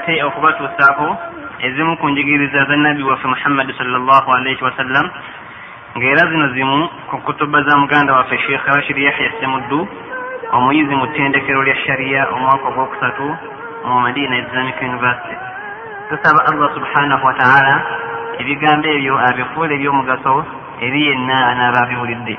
nate okubatuusaako ezimu ku njigiriza za nabbi waffe muhammadi salllah alaihi wasallam ng'era zino zimu ku kutuba za muganda waffe sheikh rashid yahya semuddu omuyizi mu ttendekero lya shariya omwaka ogwokusatu mu madina islamic university. Tusaba allah subhanahu wataala ebigambo ebyo abifuula ebyomugaso eri yenna anaaba abiwulidde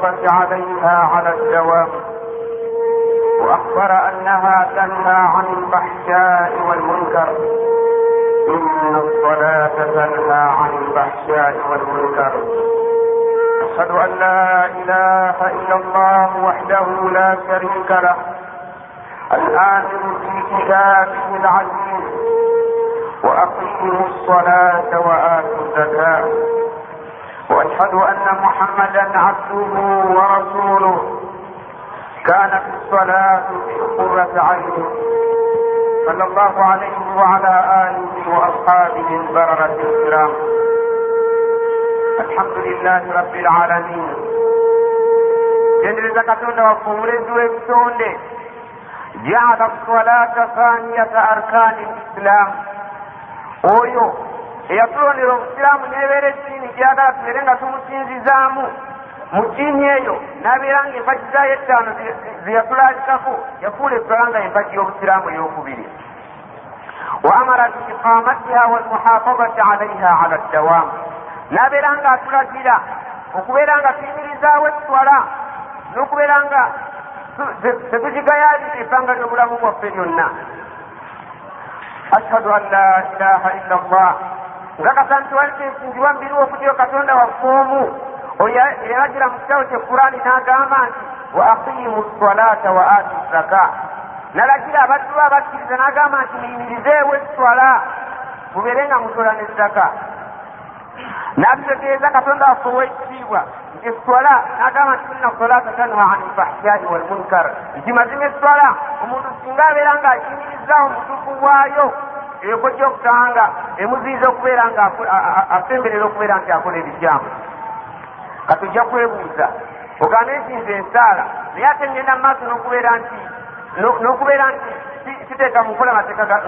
وقد عليها على الدوام وأخبر أنها تنهى عن الفحشاء والمنكر. إن الصلاة تنهى عن الفحشاء والمنكر. أشهد أن لا إله إلا الله وحده لا شريك له. الآمن في كتابه العزيز. وأقيموا الصلاة وآتوا الزكاة. وأشهد أن محمدا عبده عبده ورسوله. كانت الصلاة قرة عينه صلى الله عليه وعلى آله وأصحابه البررة الكرام. الحمد لله رب العالمين. gendereza katonda wafuuleddwa ebitonde jaala salata faniyata arkani lisilaamu oyo eyatulondera obusiraamu neebeera eddiini gyagala tubeere nga tumusinzizaamu mu ddiini eyo n'abeera nga empagi zaayo ettaano ze yatulaalikako yafuula ettwala nga empagi y'obusiraamu ey'okubiri. Wa amara biiqamatiha walmuhafazati alaiha ala ddawaamu n'abeera nga atulagira okubeera nga tuyimirizaawo ettwala n'okubeera nga tetugigayaalira ebbanga ly'obulamu bwaffe lyonna. Ashhadu an la ilaha illa allah. Nga kasa nti wali tensinzibwa mubiri w'okutyo katonda waffe omu oyo eyalagira mu kitabo kye kurani n'agamba nti wa aqimu salata wa atu zaka nalagira abaddu be abakkiriza n'agamba nti muyimirizeewo ekitwala mubeere nga mutola n'ezzaka n'atutegeeza katonda waffe ow'ekitiibwa nti esitwala n'agamba nti inna salata tanha ani lfahshai walmunkar nti mazima esitwala omuntu singa abeera nga akiyimirizaawo mutuufu bwayo ekojja okutanga emuziiza okubeera nga asemberera okubeera nti akola ebikyamu katujja kwebuuza ogambe nti nze ensaala naye ate ngenda mu maaso n'okubeera nti n'okubeera nti kiteeka mu nkola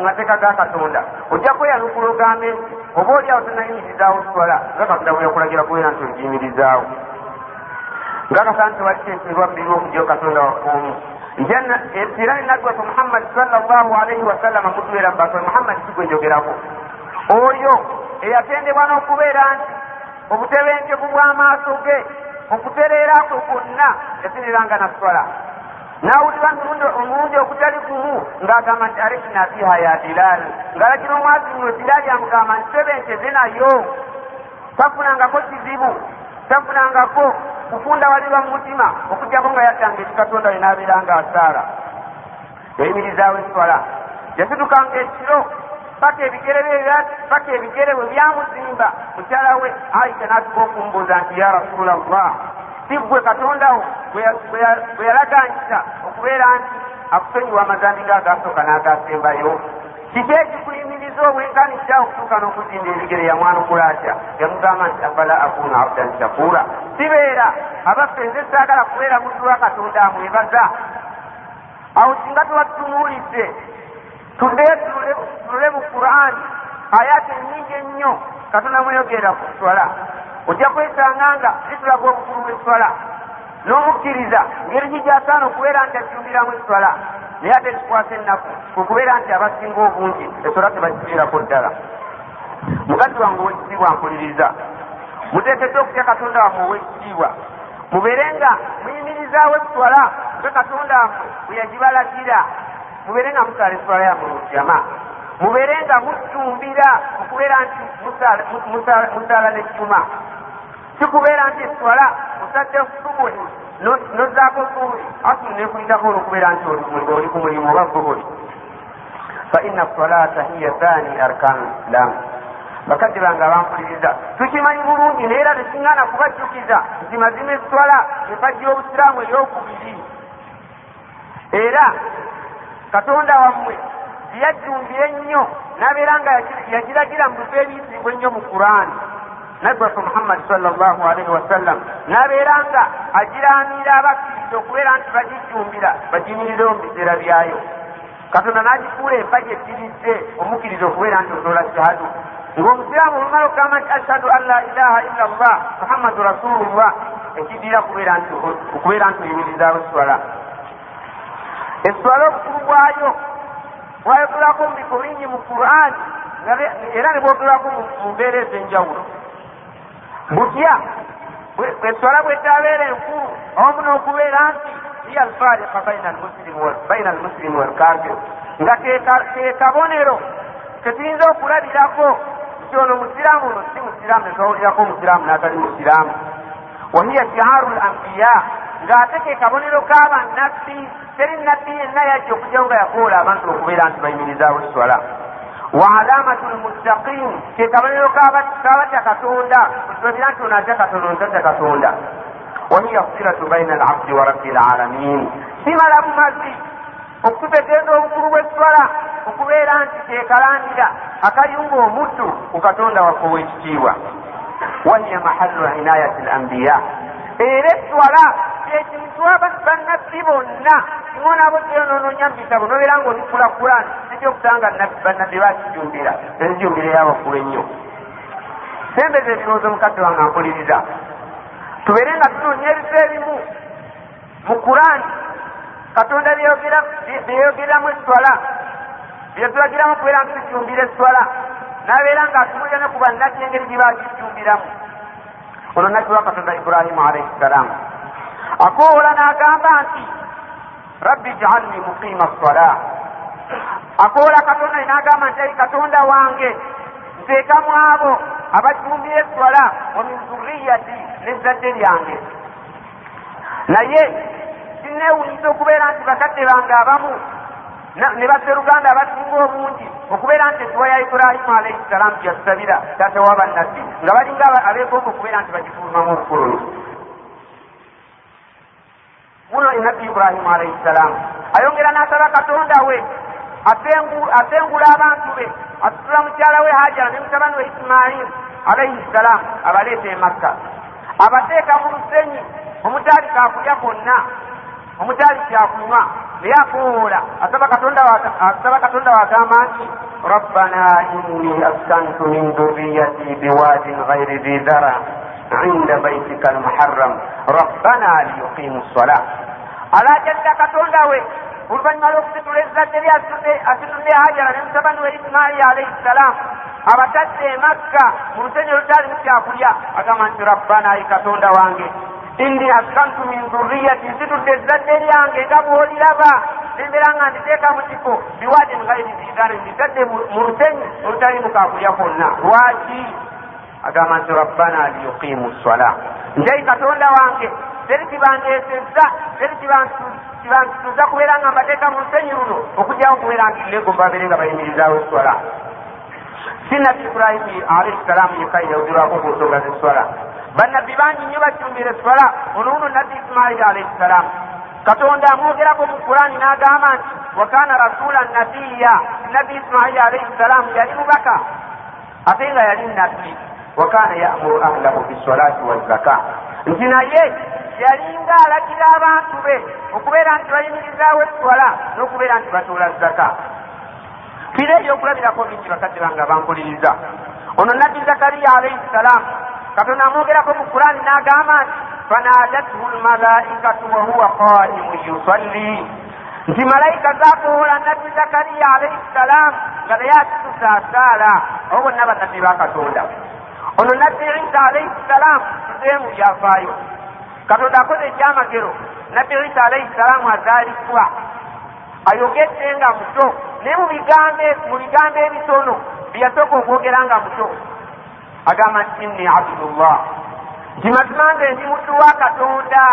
mateeka ga katonda. Ojja kweyalukula ogambe nti oba oli awo tonayimirizaawo kitwala nga katonda bwe yakulagira kubeera nti ogiyimirizaawo ngakasa nti wali kyensinirwa mubiri okujja katonda wafuumu era waffe muhammadi salllahu alaihi wasallama mutubeera mubaafe muhammadi kigwe njogerako. Oyo eyatendebwa n'okubeera nti obutebenkevu bw'amaaso ge okutereera kwe kwonna yatereranga naswala nawulira omulundi okutali kumu ng'agamba nti arekina fiha ya bilal ng'alagira omwazimuno bilali amugamba nti tebenkeze nayo. Tafunangako kizibu tafunangako kufunda walirwa mu mutima okugjako nga yaddanga ekikatonda we n'abeera nga asaala. Yayimirizaawo eswala yasitukanga ekiro paka ebigere bye paka ebigere bwe byamuzimba. Mukyala we aisha n'atuka okumbuuza nti ya rasula llah si gwe katondawo bwe yalaganyisa okubeera nti akusonyiwa amazambi nga agasooka n'agasembayo? Kiki ekikuyimiriza obwenkanisa okutuuka n'okuzimba ebigere yamwana okulatya yamugamba nti afala akunu abdan shakura. Sibeera abaffe nze saagala kubeera muddu wa katonda amwebaza. Awo singa tuba tutunuulidde tuddeyo tulule mu qur'ani ayati ennyingi ennyo katonda mweyogera ku swala. Ojja kwesanga nga zitulaga obukulu bw'eswala n'omukkiriza ngeri gigyasaana okubeera nti ajumbiramu eswala naye ate ekikwasa ennaku okubeera nti abasinga obungi eswala tebakifiirako ddala. Mukazi wange owekitiibwa mpuliriza muteekeddwa okutya katonda wammwe owekitiibwa. Mubeere nga muyimirizaawo eswala nga katonda wammwe bwe yagibalagira mubeere nga musaala eswala mu jama. Mubeere nga mutumbira okubeera nti musaala nejjuma kikubeera nti eswala osadde subuhi nozaako zuhuri asulu nekuyitako olwokubeera nti oli ku mulimu oba zuhuri fa inna salata hiya thani arkanu lislamu bakadde bange abanpuliriza tukimanyi bulungi naye era tekingana kubajjukiza nti mazima eswala empagi y'obusiraamu eyokubiri era katonda wammwe yajjumbira ennyo n'abeera nga yagiragira mu bifo ebiyitibwa ennyo mu qurani. Nabbi waffe muhammadi salllahu alaihi wasallam n'abeera nga agiraanira abakkiriza okubeera nti bagijjumbira bagimirire mu biseera byayo. Katonda n'agifuula empagi ekirizze omukkiriza okubeera nti osobola shahadu. Ng'omusiraamu olumala okugamba nti ashhadu an la ilaha illa llah muhammadu rasulullah ekiddira okubeera nti okubeera nti eswala obukulu bwayo bwayogolako mu bifo bingi mu qur'ani era ne bwogolako mu mbeera ez'enjawulo. Butya eswala bwetabeera enkulu omu n'okubeera nti hiya alfarika baina almusilimu walkafir nga kekabonero ketuyinza okulabirako nti ono musiraamu ono si musiraamu netwawulirako omusiraamu n'atali musiraamu wahiya shiaru lambiya ng'ate ke kabonero k'abannabbi teri nabbi yenna yajja okujjawo nga yakoola abantu okubeera nti bayimirizaawo eswala wa alamatu lmuttaqin ke kabonero k'abatya katonda otulabira nti ono atya katonda ontatya katonda wahiya silatu baina alabdi wa rabbi lalamin simala bumazi okututegeeza obukulu bw'eswala okubeera nti kekalandira akayunga omuddu ku katonda waffe ow'ekitiibwa mahallu inayati lambiya era eswala ekintu bannabbi bonna ngo nabo kyonononya mubitabo nobeera nga obikula kurani ekyokusanga bannabbi bakijumbira ezijumbira eyabakulu ennyo sembeza ebirowoozo mukadde wange ampuliriza tubeere nga tunoonya ebifo ebimu mu kurani katonda byeyogeramu eswala byetulagiramu kubeera nti tujumbira eswala nabeera nga atubuulira ne ku bannabbi engeri gye bagijumbiramu ono nabbi wa katonda ibrahimu alaihi ssalaamu akoola n'agamba nti rabbi jaalni muqiima swala akoola katonda n'agamba nti ai katonda wange nteekamu abo abajumbira eswala wa min zurriyati nezzadde lyange. Naye kineewunyisa okubeera nti bakadde bange abamu ne basseruganda abasinga obungi okubeera nti entuwa ya iburahimu alaihi salaamu gyasabira taata wa bannabbi nga balinga abeegomba okubeera nti bagifulumamu obukololo muno enabbi iburahimu alaihi salaamu ayongera n'asaba katonda we asengula abantu be asitula mukyala we hajara ne mutabani we isimaili alaihi salaamu abaleeta e makka. Abateeka mu lusenyi omutali kakulya konna omutali kyakunywa naye akoola asaba katonda wagamba nti rabbana inni askantu min dhuriyati biwadin ghairi dhi dhara inda baitika almuharram. Rabbana liyuqimu sala alajadda katonda we. Oluvanyuma lw'okusitula ezzadde lye asitudde hajara. Ne mutabani we isimaili alaihi salaamu abatadde e makka. Mu lusenyi olutalimu kyakulya agamba nti rabbana ayi katonda wange inni askantu min dhuriyati nsitudde ezzadde lyange nga bw'oliraba nembeera nga nditeeka mu kifo biwaadi ngairi zidane nditadde mu lusenyi olutalimu kakulya kwonna lwaki agamba nti rabbana liyuqimu swala. Njayi katonda wange teri kibandeesezza teri kibansituza kubeera nga mbateeka mu lusenyi luno. Okugyawo kubeera nti negomba babeere nga bayimirizaawo eswala si nabbi ibrahimu alaihi salaamu yekka yawugirwako ku nsonga zeswala bannabbi bangi nnyo bakyumbira eswala ono uno nabbi isimaili alaihi salaamu katonda amwogerako mu kurani n'agamba nti wakana rasulan nabiya nabbi isimaili alaihi salaamu yali mubaka ate nga yali nabbi. Wakana yamuru ahlahu bisolati wazaka nti naye yalinga alagira abantu be okubeera nti bayimirizaawo eswala n'okubeera nti batoola zaka tira ebyokulabirako bingi bakadde bange bampuliriza ono nabbi zakariya alaihi salaamu katonda amwogerako mu kurani n'agamba nti fanadathu lmalaikatu wahuwa qaimu yusalli. Nti malayika zakoola nabbi zakariya alaihi salaamu nga naye akitusa asaala abo bonna bannabbi ba katonda ono nabbi isa alaihi salaamu tuzeemu byafaayo katonda akoze ekyamagero nabbi isa alaihi salaamu azaalibwa ayogedde nga muto naye mu bigambo ebitono byeyasooka okwogera nga muto agamba inni abdullah. Nti mazima nze ndi muddu wa katonda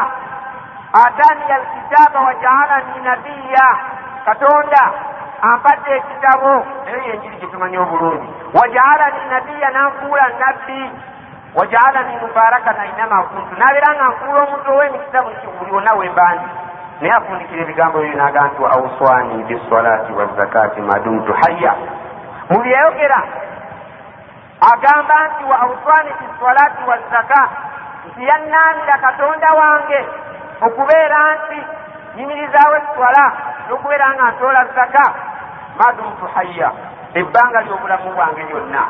ataniya alkitaaba wajaalani nabiya katonda ampadde ekitabo eyo yenjiri gyetumanyi obulungi wajaalani nabiya nanfuula nabbi wajaalani mubarakana inama kuntu nabeera nga nfuula omuntu ow'emikisa buli wonna wembandi naye afundikira ebigambo ebyo naga nti wa auswani bisolati wazakati madumtu hayya mu byeyogera agamba nti wa auswani bisolati wazaka nti yannaanira katonda wange okubeera nti nyimirizaawo eswala n'okubeera nga ntoola zaka. Madumtu hayya ebbanga ly'obulamu bwange lyonna.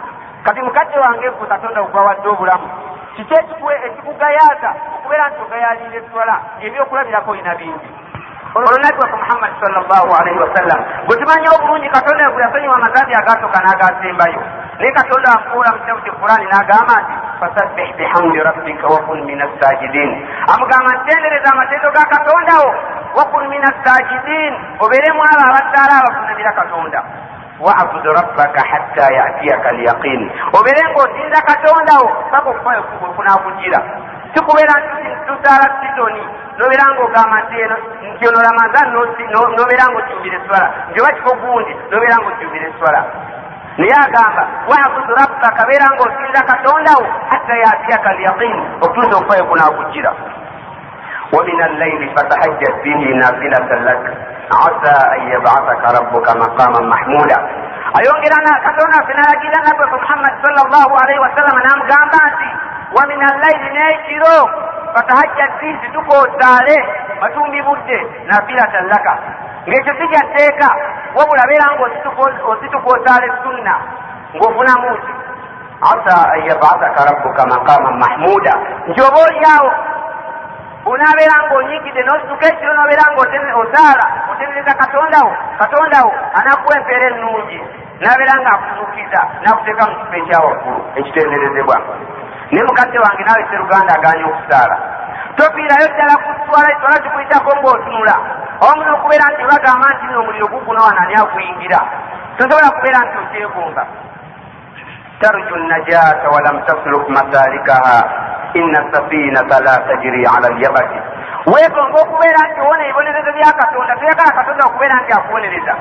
Kati mukadde wange gwe katonda gwawadde obulamu kiki ekikugayaaza okubeera nti ogayalira eswala ebyokulabirako olina bingi olunabbi waffe muhammadi salllahu alaihi wasallam. Bwe tumanyi obulungi katonda gwe yasonyiwa amazambi agatoka n'agasembayo naye katonda amufuula mu kitabu kyefulani n'agamba nti fasabbih bihamdi rabbika wakun min assajidin amugamba ntendereza amateeso ga katondawo wakun min assajidin obeeremu abo abasaala abafunamira katonda wabud rabbaka hatta yatiyaka alyaqin obeere ng'osinza katondawo paka okufayo kunakugira kikubeera nti tuzaala sizoni nobeera ngaogamba nti eno nti ono ramazan nobeera ngaokyumbira eswala. Nti oba kifo gundi nobeera ngaokyumbira eswala. Naye agamba wabudu rabbaka beera ngaosinza katondawo hatta yatiyaka lyaqini okutuusa okufayo kunaakujira ومن الليل فتحجد به نافلة لك عسى أن يبعثك ربك مقاما محمودا ayongerana katonda ffe nalagira nabwe muhammadi salllahu alaihi wasallama namugamba nti wa min allaili n'ekiro fatahajjad bihi tukoosaale matumbi budde nafilatan laka. Ng'ekyo si kyatteeka wabula beera nga ositukoosaale sunna ng'ofunamu ki asa an yabathaka rabbuka maqaman mahmuda. Nti oba oliawo onaabeera ng'onyigidde n'osituka ekiro n'obeera ng'osaala otemereza katondawo katondawo anakuwa empeera ennungi n'abeera ng'akuzuukiza n'akuteeka mu kifo ekyawaggulu ekitenderezebwa naye mukadde wange naawe seruganda aganya okusaala tofiirayo ddala kuswala eswala zikuyitako ng'otunula omu n'okubeera nti bagamba nti n'omuliro gugunawanani akuyingira tosobola kubeera nti okyegomba tarju najata walam tasluk masalikaha ina safinata la tajiri ala lyabati weegonga okubeera nti wona ebibonerezo bya katonda toyagala katonda okubeera nti akubonereza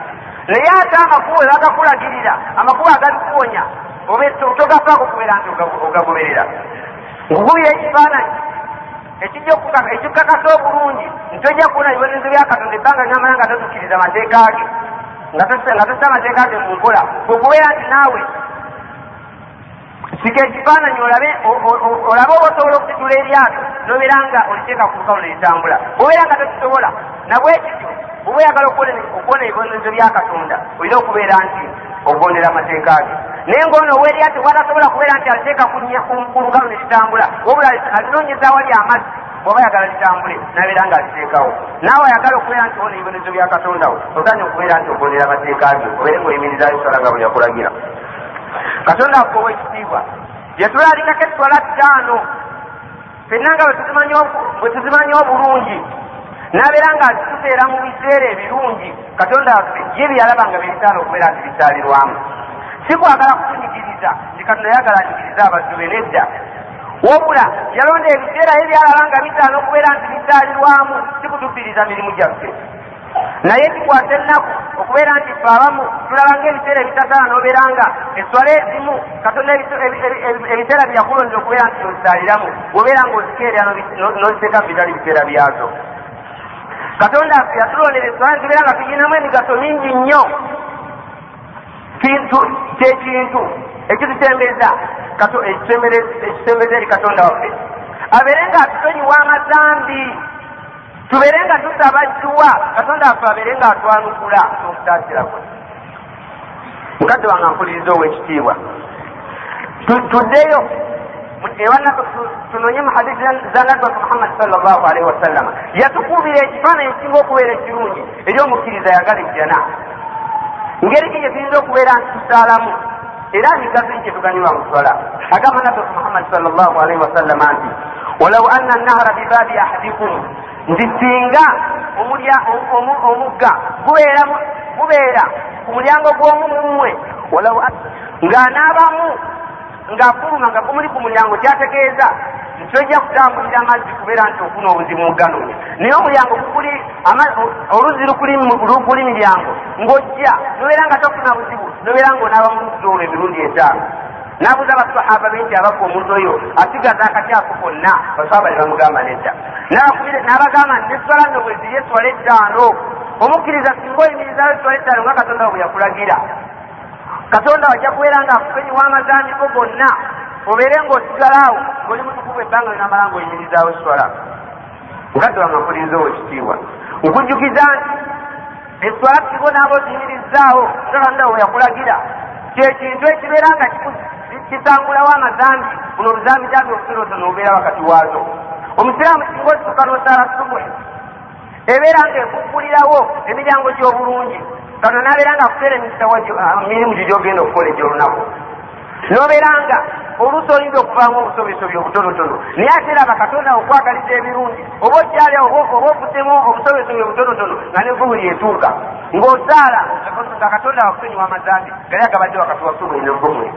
naye ate amakubo ebagakulagirira amakubo agabikuwonya togafaako okubeera nti ogagoberera nkukubira ekifaananyi ekikakasa obulungi ntojja kuwona ebibonerezo bya katonda ebbanga lyamala nga totukkiriza mateeka ge nga tossa amateeka ge mu nkola okubeera nti naawe sika ekifaananyi olabe olabe oba osobola okutitula eryato nobeera nga oliteeka ku lukalu nelitambula obeera nga tokisobola nabwe ekityo oba oyagala okuwona ebibonerezo bya katonda olina okubeera nti ogondera amateeka ge naye ngaono oweryato watasobola kubeera nti aliteeka ku lukalu nelitambula wabula alinoonyeza wali amazzi oba yagala litambule nabeera nga aliteekawo naawe ayagala okubeera nti wona ebibonerezo bya katondawo oganye okubeera nti ogondera amateeka ge obeere ngaoyimirizayo sola nga bwe yakulagira katonda akuwa ekitiibwa yetulalikako etwala ttaano fenna nga bwe tuzimanyi obulungi nabeera nga azituteera mu biseera ebirungi katonda waffe ye byalaba nga byebitaala okubeera nti bisaalirwamu si kwagala kutunyigiriza nti katonda yagala anyigiriza abaddu be nedda. Wabula yalonda ebiseera ye byalaba nga bitaana okubeera nti bisaalirwamu si kutufiiriza mirimu gyaffe naye kikwata ennaku okubeera nti fe abamu tulaba ngaebiseera ebitasaala nobeera nga eswala ezimu katonda ebiseera byakulondera okubeera nti ozisaaliramu obeera nga ozikeerera noziteeka bitali biseera byazo. Katonda affe yatulondera eswala nitubeera nga tuyinamu emigaso mingi nnyo. Kintu kyekintu ekitutembeza ekitembeza eri katonda waffe. Abeere nga atutonyiwa amazambi tubeere nga tusaba jjuwa katonda affe abeere nga atwanukula n'okutaasira kwe. Mukadde wange mpuliriza ow'ekitiibwa. Tuddeyo tunonye mu hadisi za nabbatu muhammadi salllahu alaihi wasallama yatukuubira ekifaananyi ekisinga okubeera ekirungi eri omukkiriza yagala ejjana ngeri ki gyetuyinza okubeera nti tusaalamu era migaso ki kyetuganyulwa mu swala agamba nabbatu muhammadi salllahu alaihi wasallama nti walau anna nahara bibaabi ahadikum nti singa omugga. Gubeera ku mulyango gw'omumumwe ng'anaabamu ng'afuluma nga gumuli ku mulyango kyategeeza nti tojja kutambulira amazzi kubeera nti ofuna obuzibu muganonya naye omulyango gukuli oluzi lukuli miryango ng'ojja nobeera nga tofuna buzibu nobeera ng'onaaba mu luzzi olwo emirundi etaano n'abuuza abasahaba be nti abafa omuntu oyo asigaza akatyafu konna basahaba ne bamugamba nedda. N'abagamba neswala nno bwe ziri eswala ettaano omukkiriza singa oyimirizayo eswala ettaano nga katonda bwe yakulagira. Katonda wajja kubeera nga akupenyiwa amazambigo gonna. Obeere ng'osigalaawo ng'oli mutukuvu ebbanga linamala ng'oyimirizaawo eswala mukadde wange mpulirizawo ekitiibwa nkujjukiza nti eswala kigo naaba oziyimirizaawo nga katonda bwe yakulagira. Kyekintu ekibeera nga kisangulawo amazambi buno obuzambi zambi obutonotono obeera wakati waazo omusiraamu singa osituka nosaala subuhi. Ebeera nga ekuggulirawo emiryango gy'obulungi katonda nabeera nga akuteera emirimu gyo gyogenda okukola egy'olunaku nobeera nga oluusi oyinza okuvaamu obusobesobi obutonotono naye ate era bakatonda okwagaliza ebirungi oba okyali oba ofuddemu obusobesobi obutonotono nga nevubu lyetuuka ng'osaala katonda wakutonyiwa amazambi gali agabadde wakati wasubuhi nevumuli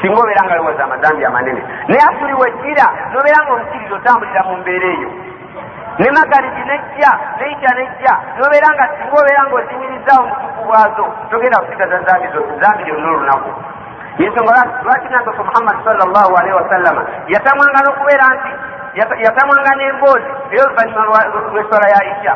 singa obeera nga liwaza amazambi amanene. Naye asuli weddira nobeera nga omukkiriza otambulira mu mbeera eyo. Ne magaligi nejja neija nejja. Nobeera nga singa obeera nga ozimirizawo mutuku bwazo togenda kusigaza zambi zambi lyonna olunaku. Yensonga lwaki nabbeku muhammadi salllahu alaihi wasallama yatamwanga n'okubeera nti yatamwanga n'emboozi ey'oluvannyuma lw'eswala ya isha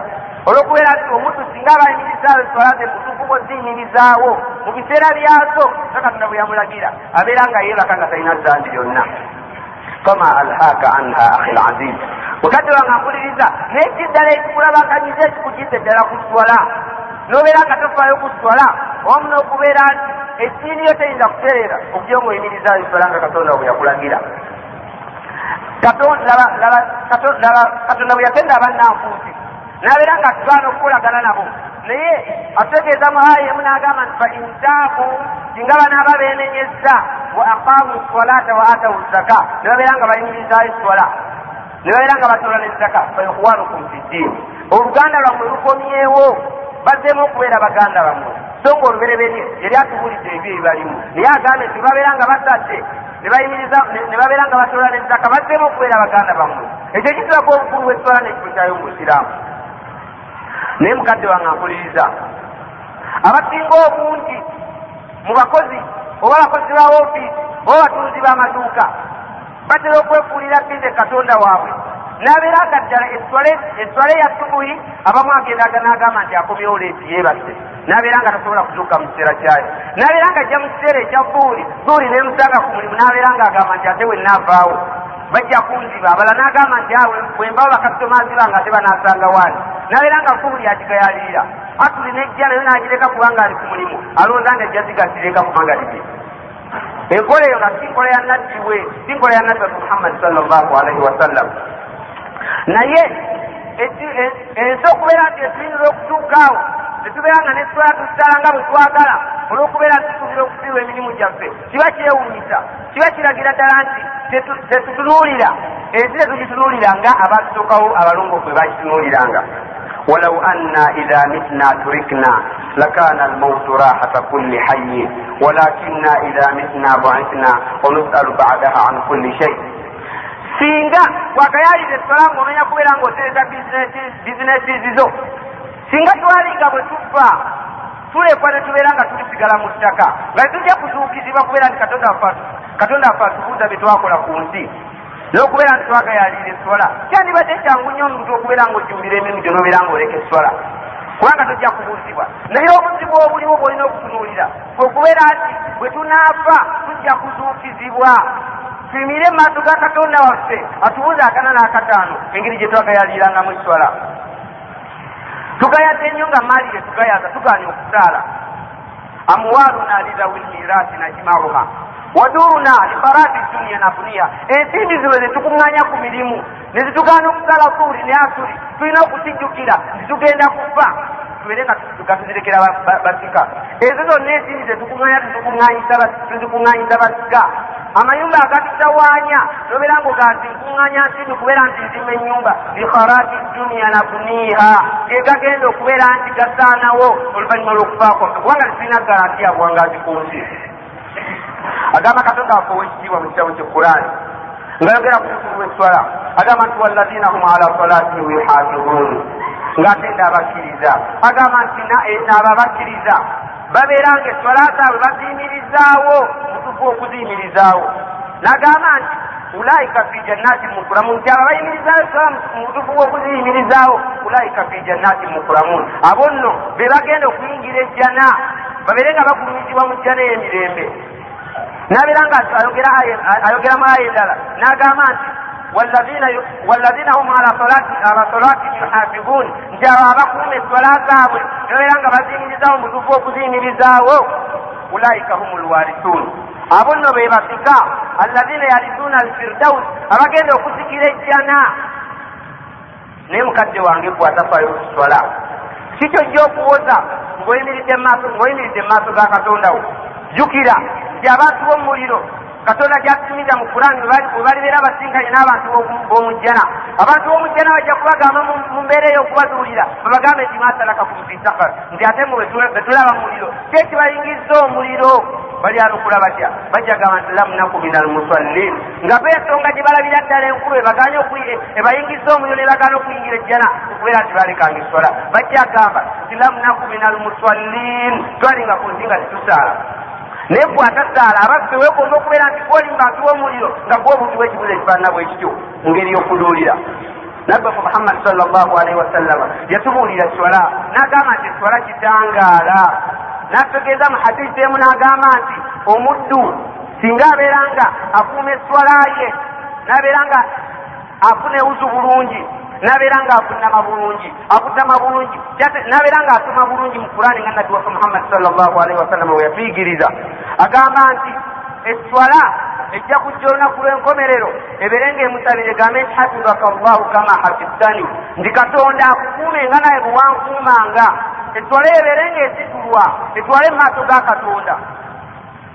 olw'okubeera nti omuntu singa abayimirizaawo eswala ze mutuku bwoziyimirizaawo mu biseera byazo nga katonda bwe yamulagira abeera nga yeebaka nga talina zambi lyonna fama alhaaka anha ahi laziz mukadde wange mpuliriza naye kiddala ekikulabakanyiza ekikugidde ddala ku swala nobeera nga tofaayo ku swala omu n'okubeera nti esiini yo teyinza kutereera okujja ngaoyimirizaayo swala nga katonda bwe yakulagira. Katonda bwe yatenda abannanfuusi nabeera nga tugaana okukolagana nabo. Naye atutegeeza mu aya emu n'agamba nti fa intaabu singa banaaba beenenyezza wa aqaamu salata wa atawu zaka ne babeera nga bayimirizaayo swala ne babeera nga batola nezaka faikhwanukum fi ddiini oluganda lwammwe lukomyewo bazzeemu okubeera baganda bammwe. So nga olubereberye yali atubuulidde ebyo ebibalimu naye agambe nti babeera nga batadde ne babeera nga batola nezaka bazzeemu okubeera baganda bammwe. Ekyo kitulaga obukulu bw'eswala n'ekifo kyayo mu busiraamu naye mukadde wange ampuliriza. Abasinga obungi mu bakozi oba abakozi ba ofiisi oba abatunzi b'amaduuka batera okwefuulira bize katonda waabwe. Nabeera nga ddala eswale ya subuhi abamu agenda n'agamba nti akomyewo leeti yeebase. Nabeera nga tasobola kutuuka mu kiseera kyayo. Nabeera nga ajja mu kiseera ekya buuli buuli nemusanga ku mulimu nabeera nga agamba nti ate wenaavaawo bajja kunziba. Abala n'agamba nti awe bwembawo bakasitomazi bange ate banasanga waani nabeera nga buuli agigayalirira atuli nejja nayo nagireka kubanga ali ku mulimu. Alowooza nga ejja zigasireka ku magalibi enkola eyo nga si nkola ya nabbi we si nkola ya nabbi muhammadi sallallahu alaihi wasallam naye ensi okubeera nti etulinira okutuukaawo tetubeera nga neswala tusala nga bwe twagala olwokubeera nti tusobira okusiiwa emirimu gyaffe kiba kyewunyisa kiba kiragira ddala nti tetutunuulira ensi tetugitunuulira nga abatusookawo abalongoofu bwe bagitunuuliranga ولو أنا إذا متنا تركنا لكان الموت راحة كل حي ولكننا إذا متنا بعثنا ونسأل بعدها عن كل شيء singa wakayalira essola ngaomenya kubeera ngaotereza bizinesi zizo singa twalinga bwe tufa tulekwa ne tubeera nga tulisigala mu ttaka. Nga tujja kuzuukizibwa kubeera nti katonda afe atubuuza bye twakola ku nsi n'okubeera nti twagayalira essola kyandibadde kyangu nnyo omuntu okubeera ngaojjumbira emirimu gyo n'obeera ngaoleka essola kubanga tojja kubuuzibwa. Naye obuzibu obuliwo bwolina okutunuulira kwekubeera nti bwe tunaafa tujja kuzuukizibwa. Tuyimire mu maaso ga katonda waffe atubuuza akana n'akataano engeri gye twagayalirangamu eswala tugayadde nnyo nga maali ge tugayaza tugaanye okusaala amwaaluna lidawi lmirasi najimauha waduruna lifarati dunia nafuniya ensimbi zino zetukuŋŋanya ku mirimu. Nezitugaana okusala suuli ne asuli. Tulina okukijjukira titugenda kufa. Tubeere nga tuzirekera basika. Ezo zonna ensimbi zetukuŋŋanya tuzikuŋŋanyisa basika amayumba agatutawaanya nobeera nga oganti nkuŋŋanya nsimbi kubeera nti nzima ennyumba. Likharati dunia nabuniha gegagenda okubeera nti gasaanawo oluvannyuma lw'okufaako. Kubanga tetulina garanti ya buwangazi ku nsi. Agamba katonda waffe owekitiibwa mu kitabo kyekurani ngaayogera ku bukulu bweswala agamba nti walazina hum ala salatihim yuhafizun. Ngaatenda abakkiriza agamba nti naabo abakkiriza babeera nga eswala zaabwe baziyimirizaawo mutufu okuziyimirizaawo nagamba nti ulaika fi jannati mukuramun nti abo abayimirizaawo eswala mutufu okuziyimirizaawo ulaika fi jannati mukuramun abo nno be bagenda okuyingira ejjana babeere nga bagulumizibwa mu jjana ey'emirembe nabeera nga ayogeramu aya endala. N'agamba nti walazina hum ala salatihim yuhafizun nti abo abakuuma eswala zaabwe nabeera nga baziyimirizaawo mutufu okuziyimirizaawo ulaika hum lwarithun abo nno be basika allazina yarisuuna alfirdaus abagenda okusikira ejjana naye mukadde wange gwatafayo kuswala kikyojja okuwoza ng'oyimiridde mu maaso ga katondawo jjukira nti abantu b'omuliro katonda gyatumiza mu kurani webalibeera abasinkanye n'abantu b'omujjana abantu b'omujjana bajja kubagamba mu mbeera ey'okubazuulira babagambe nti masalakakum fi sakar nti ate mu betulaba muliro. Kyekibayingiza omuliro? Balyanukula batya? Bajja gamba nti lam naku min almusallin nga beesonga gye balabira ddala enkuba ebaganye ebayingiza omuliro ne bagaana okuyingira ejjana okubeera nti balekanga eswala bajja gamba nti lam naku min almusallin twalinga ku nsi nga tetusaala naye gwatasaala abaffe weegomba okubeera nti gwoli mu bantu b'omuliro nga gwobuukiwa ekibuzo ekifaanana bwe kityo mu ngeri y'okuduulira. Nabbafu muhammadi sallallahu alaihi wasallama yatubuulira swala n'agamba nti eswala kitangaala. N'ategeeza mu hadisi emu n'agamba nti omuddu singa abeera nga akuuma eswala ye n'abeera nga afuna ewuzu bulungi nabeera nga afunama bulungi akutama bulungi nabeera nga asoma bulungi mu kurani nga nabbi waffe muhammadi sallallahu alaihi wasallama we yatuyigiriza agamba nti eswala ejja kujja olunaku lw'enkomerero ebeere ng'emusabire egambe nti hasibaka llahu kama hafiztani nti katonda akukuume nga naye bwewankuumanga etwale ebeere ng'esitulwa etwale mu maaso ga katonda.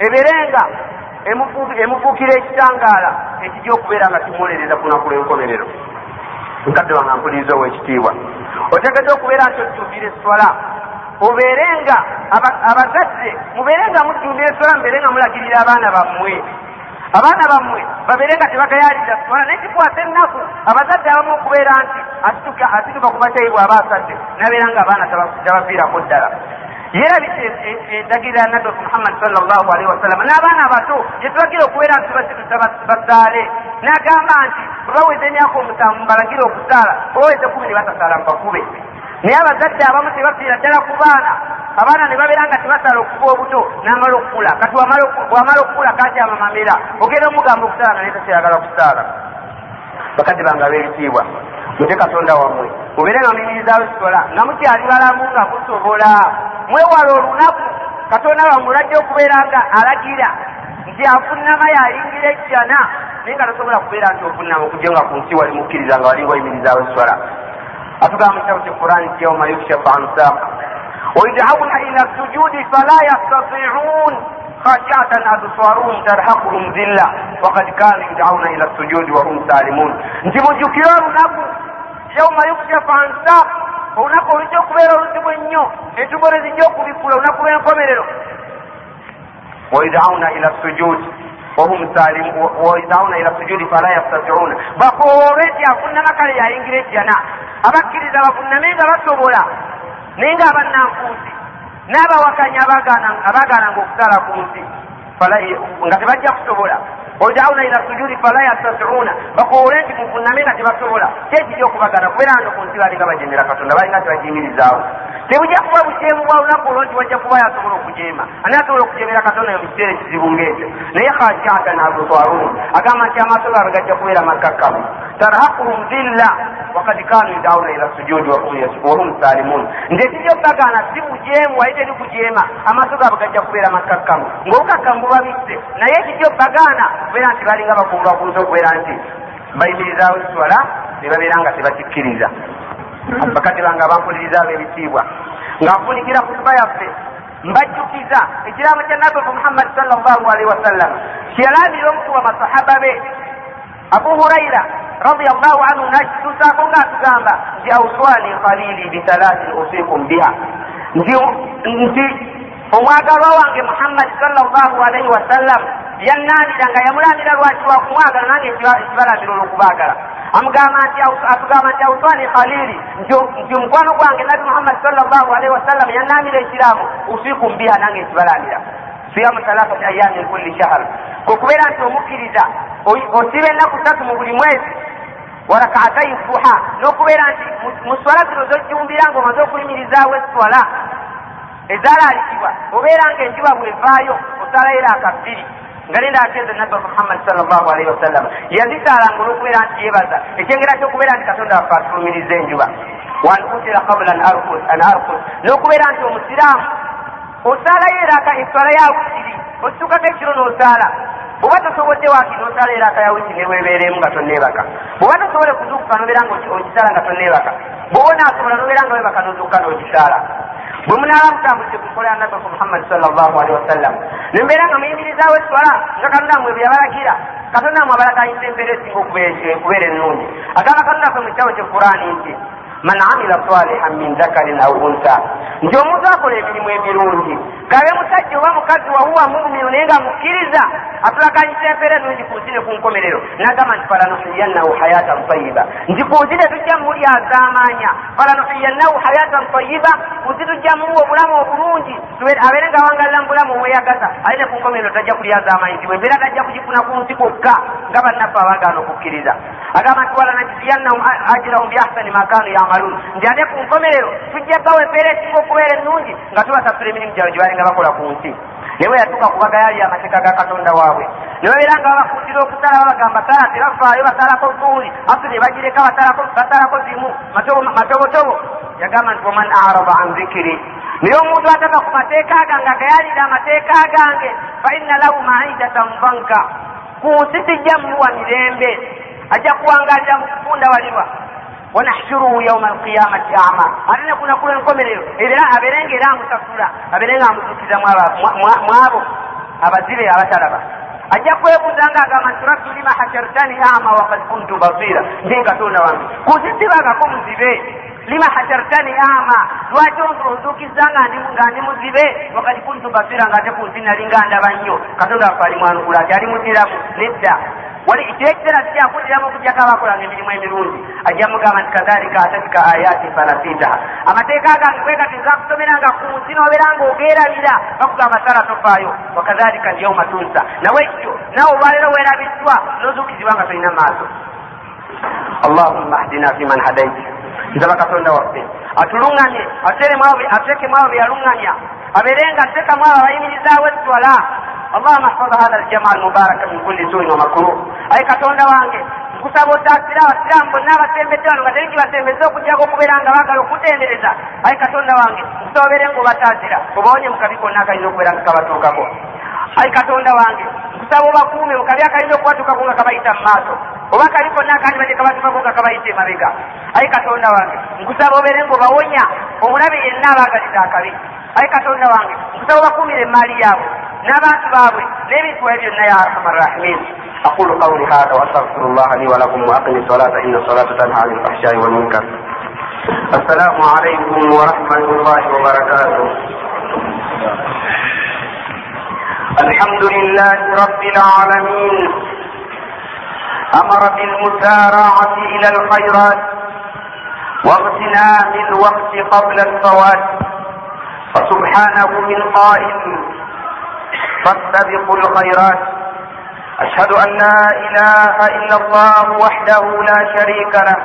Ebeere nga emufuukira ekitangaala ekijja okubeera nga kimuwolereza ku lunaku lw'enkomerero nkadde wange mpuliriza ow'ekitiibwa otegedde okubeera nti ojjumbira eswala. Obeere nga abazadde mubeere nga mujjumbira eswala mubeere nga mulagirira abaana bammwe. Abaana bammwe babeere nga tebagayalira swala naye kikwasa ennaku. Abazadde abamu okubeera nti asituka ku batyayi bw'aba asadde nabeera nga abaana tabaviirako ddala. Yerabise endagirira ya nabbi muhammad salllahu alaihi wasallama n'abaana abato gyetulagira okubeera nti basitusa basaale n'agamba nti bwebaweza emyaka omusanvu balagire okusaala bwebaweza kumi ne batasaala mbakube naye abazadde abamu tebafiira ddala ku baana. Abaana ne babeera nga tebasaala okuva obuto n'amala okukula. Kati bw'amala okukula kakyama mamera ogenda omugamba okusaala naye takyayagala kusaala bakadde bange ab'ebitiibwa mute katonda wammwe mubeere nga muyimirizaawo ekikola nga mukyali balamu nga musobola. Mwewala olunaku katonda wammwe olajja okubeera nga alagira nti afunnama yayingira ejjana naye nga tosobola kubeera nti ofunnama okujja nga ku nsi wali mukkiriza nga walinga oyimirizaawo ekikola atugamba mu kitabo ky'equrani nti yauma yukshafu an saaka ويدعون إلى السجود فلا يستطيعون خاشعة أبصارهم ترهقهم ذلة وقد كانوا يدعون إلى السجود وهم سالمون nti mujjukire olunaku yauma yukshafu an saaq olunaku olujja okubeera oluzibu ennyo entubo ne zijja okubikula olunaku lw'enkomerero wayudauna ila sujud wahum wayudauna ila sujudi fala yastatiuna bakoolwe nti afunnama kale yayingira ejjana abakkiriza bafunname nga basobola naye nga abannanfuusi n'abawakanya abaagananga okusala ku nsi nga tebajja kusobola odauna ila sujudi fala yastatiuna bakoole nti mufuname nga tebasobola kyekiri okubagana kubeera nga ku nsi balinga bajemera katonda balinga tebajimirizaawo tebujja kuba bujeemu bwa lunaku olwo nti wajja kuba yasobola okujeema ani asobola okujemera katonda mu kiseera ekizibu ngaekyo naye khashatan absarun agamba nti amaaso gaabwe gajja kubeera makakkamu tarhaquhum zilla wakad kanu yudauna ila sujudi wahum salimun. Nti ekijja okubagana si bujeemu wali teri kujeema amaaso gaabwe gajja kubeera makakkamu ngaobukakkamu bubabisse naye ekijja okubagaana kubeera nti balinga bakumbwa ku nsi okubeera nti. Bayimirizaawo ekiswala ne babeera nga tebakikkiriza bakadde bange abampuliriza abo ebitiibwa nga nfunikira kutuba yaffe. Mbajjukiza ekiraamo kya nabbi muhammadi salllahu alaihi wasallam. Kyeyalaabira omu wa masahaba be. Abu huraira radiallahu anhu nakituusaako ngaatugamba nti auswani khalili bithalaatin usikum biha. Nti omwagalwa wange muhammadi salllahu alaihi wasallam yannaanira nga yamulamira lwaki wakumwagala nange ekibalamira olwokubaagala. Amugamba nti atugamba nti auswani khalili nti omukwano gwange nabi muhammadi salllahu alaihi wasallam yannaamira ekiraamu usikum biha nange ekibalamira ayamin kulli shahar kwekubeera nti omukkiriza osiba ennaku ssatu mu buli mwezi warakaatai duha. N'okubeera nti mu swala zino zojjumbira nga omaze okuyimirizaawo eswala ezalaalikibwa obeera nga enjuba bwevaayo osalayo akabbiri nga nenda ateeza nabbi muhammadi salllahu alaihi wasallam yazisaalanga olwokubeera nti yebaza ekyengera kyokubeera nti katonda waffe atulumiriza enjuba. Wan utira qabla an arkus n'okubeera nti omusiraamu osalayo eraka eswala ya witiri osituukako ekiro n'osaala. Bw'oba tosobodde waaki n'osala eraka ya witiri neweebeeremu nga tonneebaka? Bw'oba tosobole kuzuukuka nobeera nga ogisaala nga tonneebaka? Bw'oba onaasobola nobeera nga webaka n'ozuukuka n'ogisaala bwe munaaba mutambulidde ku nkola ya nabbi muhammadi salllahu alihi wasallam nembeera nga muyimirizaawo eswala nga katonda mwe bwe yabalagira. Katonda mwe abalaganyisa embeera esinga okubeera ennungi. Agamba katonda ffe mu kitabo kyekuraani nti man amila salihan min dhakarin au unsa. Nti omuntu akola emirimu emirungi. Gabe musajja oba mukazi wahuwa muminu naye nga mukkiriza atulaganyisa empeera ennungi ku nsi ne ku nkomerero. Nagamba nti falanuhiyannahu hayatan tayiba nti ku nsi tetujja muli azaamaanya falanuhiyannahu hayatan tayiba ku nsi tujja muwa obulamu obulungi. Abeere nga wangalira mu bulamu obweyagaza ale ne ku nkomerero tajja kuli azaamaanyi nti bwembeera tajja kugifuna ku nsi kwokka nga bannaffe abagaana okukkiriza agamba nti walanajziyannahum ajrahum biahsani ma kanu yamalun. Nti ate ku nkomerero tujja gawa empeera esinga okubeera ennungi nga tubasasula emirimu gyabwe gye balinga bakola ku nsi naye bwe yatuuka kubaga yali amateeka ga katonda waabwe ne babeera nga babakuutira okusala babagamba sala tebafaayo basalako zuuli asu ne bagireka basalako zimu. Matobotobo yagamba nti waman araba an zikiri. Naye omuntu atava ku mateeka gange agayalira amateeka gange fa inna lahu maidatan banka ku nsi tijja muluwa mirembe ajja kuwangalira mu kufundawalirwa wanahshuruhu yauma alqiyamati ama. Ate nekunakula enkomerero era abeere nga era amusasula abeere nga amutukiza mwabo. Abazibe abatalaba ajja kwebuuza nga agamba nti rabbi lima hashartani ama wakad kuntu basira. Nti katonda wange kunsisibagako muzibe lima hashartani ama. Lwaki onzukiza nga ndi muzibe wakad kuntu basira nga ate kunsi nali nga ndaba nnyo katonda wafe ali mwanukula ati ali muziramu nedda wali ekyekiseera kikyakudiramu okujjako abakolanga emirimu emirungi ajja mugamba nti kadhalika atatika ayati falasitaha amateeka gange kwegatiza kusomeranga ku nsi nobeera nga ogeerabira bakugamba sala tofaayo wakadhalika lyauma tunsa nawe ekyo nawe olwaleero weerabiddwa nozukizibwa nga tolina maaso allahumma ahdina fiman hadaiti nsaba katonda waffe atuluŋŋamye ateekemu abo beyaluŋŋamya abeere nga atekamu abo abayimirizaawo eswala allahuma hfadha hatha aljamaa almubaraka min kulli suin wa makruh. Ayi katonda wange nkusaba otaasire abasiraamu bonna abasembedde wano nga teri kibasembeze okujjako okubeera nga baagala okutendereza. Ayi katonda wange nkusaba obeere nga obataasira obaonye mu kabi konna akalina okubeera nga kabatuukako. Ayi katonda wange nkusaba obakuume mu kabi akalina okubatuukako nga kabayita mu maaso oba kabi konna akandi badde kabatuukako nga kabayita emabega. Ayi katonda wange nkusaba obeere nga obawonya omulabe yenna abaagaliza akabi. Ayi katonda wange nkusaba obakuumire emaali yaabwe n'abantu baabwe n'ebintu ebyo byonna ya arhama rrahimin aqulu qawli hadha waastagfiru llah li walakum waaqimi salata ina salata tanha ani lfahshai walmunkar assalamu alaikum warahmatu llahi wabarakatuh الحمد لله رب العالمين أمر بالمسارعة إلى الخيرات واغتنام الوقت قبل الفوات فسبحانه من قائل فاستبقوا الخيرات. أشهد أن لا إله إلا الله وحده لا شريك له.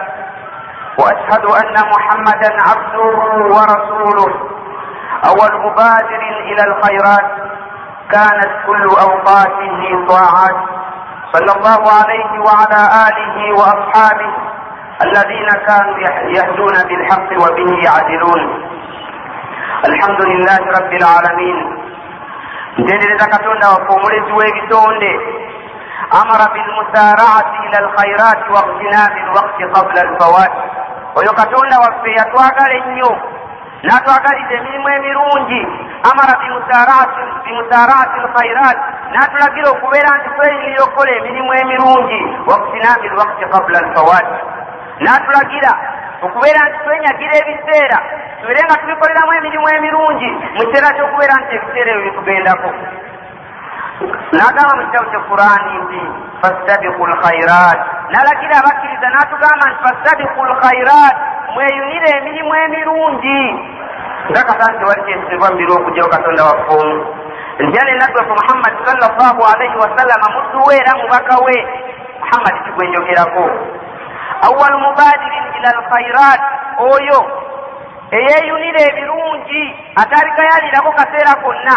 وأشهد أن محمدا عبده ورسوله. أول مبادر إلى الخيرات كانت كل أوقاته طاعات. صلى الله عليه وعلى آله وأصحابه الذين كانوا يهدون بالحق وبه يعدلون. الحمد لله رب العالمين. Ntendereza katonda waffe omulezi w'ebitonde. Amara bilmusaraati ila alkhairati waktinaami lwakti qabla alfawat oyo katonda waffe yatwagala ennyo n'atwagaliza emirimu emirungi. Amara bimusaraati alkhairat n'atulagira okubeera nti tweyinirira okukola emirimu emirungi. Waktinaami lwakti qabla alfawat n'atulagira okubeera nti twenyagira ebiseera tubeere nga tubikoleramu emirimu emirungi mu kiseera kyokubeera nti ebiseera ebyo bitugendako n'agamba mu kitabu kye qurani nti fastabiku lkhairat n'alagira abakkiriza n'atugamba nti fastabiku lkhairat mweyunire emirimu emirungi. Nga kasa nti wali kyesibwa mubiri okugyawo katonda waffumu ntyane nabbi waffe muhammadi sallallahu alaihi wasallama muddu we era mubaka we. Muhammadi kigwenjogerako awalu mubadirin ila alkhairat oyo. Eyeyunira ebirungi ataligayalirako kaseera konna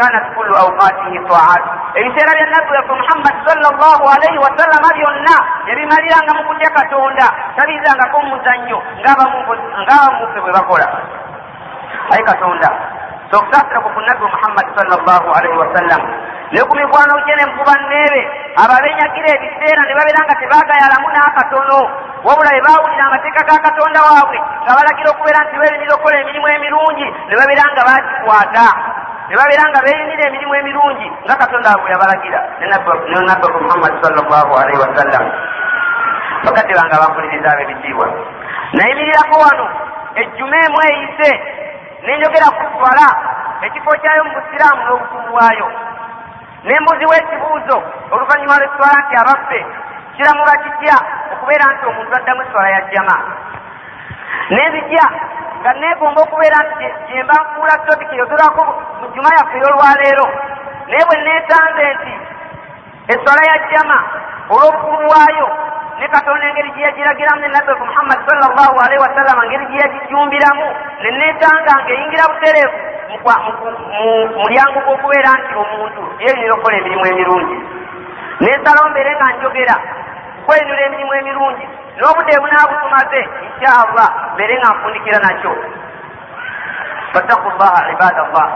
kanat kullu awqatihi taat. Ebiseera bya nabbi waffe muhammadi sallallahu alaihi wasallama byonna yabimaliranga mu kutya katonda. Tabizangako mumuzannyo ng'abamuffe bwe bakola ayi katonda. Sokusaasira ku kunabbi muhammadi sallallahu alaihi wasallam ne ku mikwano gye ne mukuba nneebe ababenyagira ebiseera ne babeera nga tebaagayalamu n'akatono. Wabula bwe baawulira amateeka ga katonda waabwe nga balagira okubeera nti beeyunira okukola emirimu emirungi ne babeera nga bagikwata. Ne babeera nga beeyunira emirimu emirungi nga katonda waabwe yabalagira ne nabbaku muhammadi sallallahu alaihi wasallam bakadde bange abankuliriza ab'ebitiibwa. Nayimirirako wano ejjuma emu eyise nenjogera ku swala ekifo kyayo mu busiraamu n'obukumu bwayo nembuziwa ekibuuzo oluvannyuma lw'eswala nti abaffe kiramula kitya okubeera nti omuntu addamu eswala ya jjama. Nenzijja nga neegomba okubeera nti gyemba nfuula topiki yogerako mu jjuma yaffe ey'olwaleero. Naye bwe neesanze nti eswala ya jjama olw'obukulu bwayo ne katonda engeri gye yagiragiramu ne nabbeku muhammadi sallallahu alaihi wasallama engeri gye yagijumbiramu ne neesanga ng'eyingira butereevu mulyango gw'okubeera nti omuntu yeeyinira okukola emirimu emirungi. Neesalawo mbeere nga njogera kweyinira emirimu emirungi n'obudde bunaabutumaze inshaallah mbeere nga nfundikira nakyo. Fattaku llaha ibada llah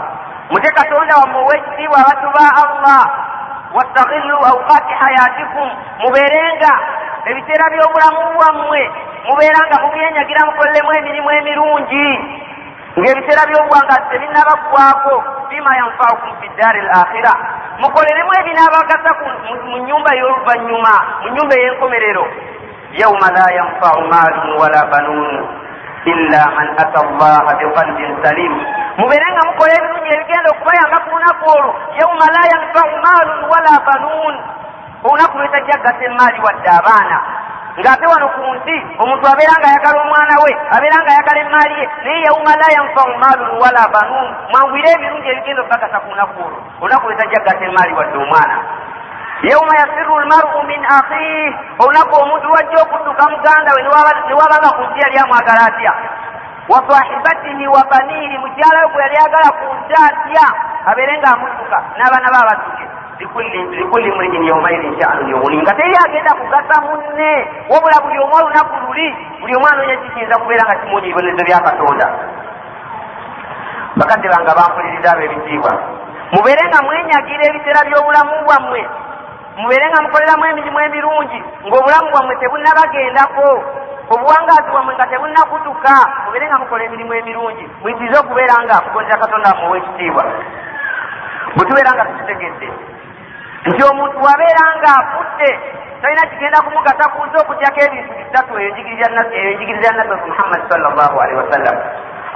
mute katonda wamme ow'ekitiibwa abatu ba allah. Wastaghillu awqati hayatikum mubeerenga ebiseera by'obulamu bwammwe mubeera nga mubyenyagira mukolelemu emirimu emirungi ng'ebiseera by'obuwangazi tebinnabaggwako bima yanfaukum fi ddaari l akhira mukoleremu ebinaabagasa mu nyumba y'oluvannyuma mu nyumba ey'enkomerero. Yauma la yanfau maalun wala banuun illa man ata allaha biqalbin salim. Mubeere nga mukola ebirungi ebigenda okubayamba ku lunaku olwo. Yauma la yanfau maalun wala banuun. Olunaku lwetajjaggasa emaali wadde abaana ng'ate wano ku nsi omuntu abeera nga ayagala omwana we abeera nga ayagala emaali ye naye yauma la yanfau maalun wala banuun mwangwire ebirungi ebigenda okukakasa ku lunaku olwo. Olunaku lwetajjaggasa emaali wadde omwana. Yauma yasiru lmaru min akhiih olunaku omuntu lwajja okudduka muganda we ne wabanga ku nsi yali amwagala atya? Wa sahibatihi wa baniihi mukyala we gwe yali agala ku nsi atya? Abeere ng'amudduka n'abaana be abadduke likulli mriin yaumaidin sha'nun yughni nga teri agenda kugasa munne. Wabula buli omu olunaku luli buli omu anoonya kikiyinza kubeera nga kimunya ebibonezo bya katonda. Bakadde banga bampuliriza abo ebitiibwa mubeere nga mwenyagira ebiseera by'obulamu bwammwe. Mubeere nga mukoleramu emirimu emirungi ng'obulamu bwammwe tebunnabagendako obuwangaazi bwammwe nga tebunnakutuka mubeere nga mukola emirimu emirungi. Muyitirize okubeera nga mugondera katonda wammwe ow'ekitiibwa. Bwe tubeera nga tukitegedde nti omuntu wabeera nga afudde talina kigenda kumugasa kuza okutyako ebintu bisatu eyo enjigiriza ya nabbi muhammadi sallallahu alaihi wasallam.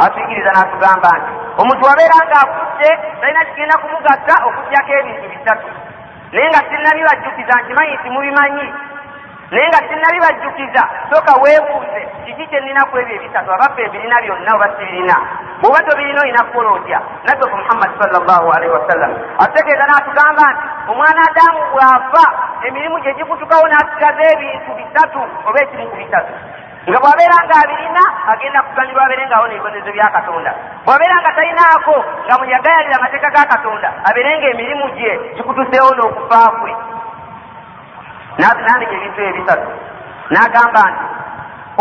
Atuyigiriza n'atugamba nti omuntu wabeera nga afudde talina kigenda kumugasa okutyako ebintu bisatu. Naye nga sinnabibajjukiza nkimanyi nti mubimanyi naye nga sinnabibajjukiza sooka weebuuze kiki kyeninaku ebyo ebisatu? Abaffe ebirina byonna oba sibirina? Bw'oba tobirina olina kukola otya? Nabbi ku muhammadi sallallahu alaihi wasallam. Ategeeza n'atugamba nti omwana adamu bw'afa emirimu gye gikutukawo n'asigaza ebintu bisatu oba ekimu ku bisatu. Nga bw'abeera nga abirina agenda kuganyulwa abeere ngaawo n'ebibonezo bya katonda. Bw'abeera nga talinaako nga muyagayalira amateeka ga katonda abeere nga emirimu gye gikutuseewo n'okufa kwe n'atandika ebintu ebisatu. N'agamba nti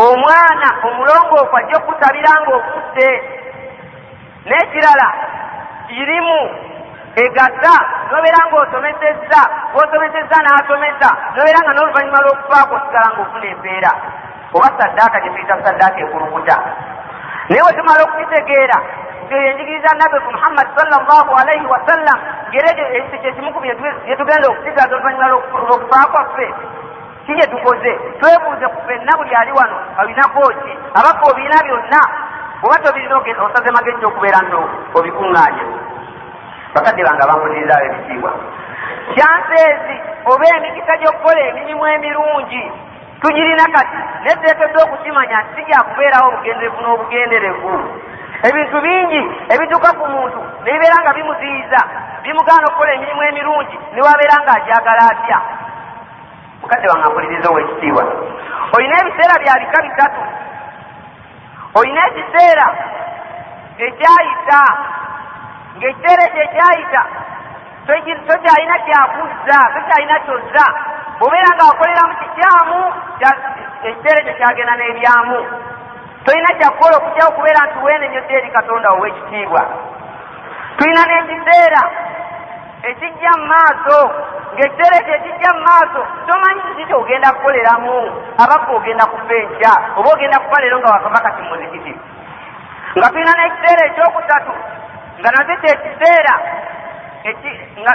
omwana omulongoofu ajja okukusabira ng'okudde n'ekirala kirimu egasa nobeera ng'osomesezza ng'osomesezza n'asomesa nobeera nga n'oluvannyuma lw'okufaako osigala ng'ofuna empeera. Oba saddaaka gye tuyita saddaaka ekulukuta. Naye we tumala okukitegeera nti eyo enjigiriza nabbi muhammadi sallallahu alaihi wasallam ngera ekyo kyekimuku bye tugenda okusigaaza oluvannyuma lw'okufa kwaffe ki gye tukoze? Twebuuze ku ffenna buli ali wano alinako ki abaffe obiina byonna. Oba tobirina osaze magezi okubeera nno obikuŋŋaanya bakadde bange bampulirizaabo ebitiibwa. Kyanseezi oba emikisa gy'okukola emirimu emirungi tugirina kati neteekeddwa okukimanya nti sijakubeerawo obugenderevu n'obugenderevu ebintu bingi ebituuka ku muntu nebibeera nga bimuziyiza bimugaana okukola emirimu emirungi newabeera nga ajagala atya? Mukadde wange ampuliriza ow'ekitiibwa olina ebiseera bya bika bisatu. Olina ekiseera ekyayita ng'ekiseera ekyo ekyayita tokyalina kyakuzza tokyalina kyozza. Bw'obeera nga wakoleramu kikyamu ekiseera ekyo kyagenda n'ebyamu tolina kyakukola okujjawo okubeera nti weenenyodde eri katonda ow'ekitiibwa tulina n'ekiseera ekijja mu maaso ng'ekiseera ekyo ekijja mu maaso tomanyi kiki kyogenda kukoleramu abakka ogenda kufa enkya oba ogenda kufa leero nga wakava kati muzikiti nga tulina n'ekiseera ekyokusatu nga nakyo kyekiseera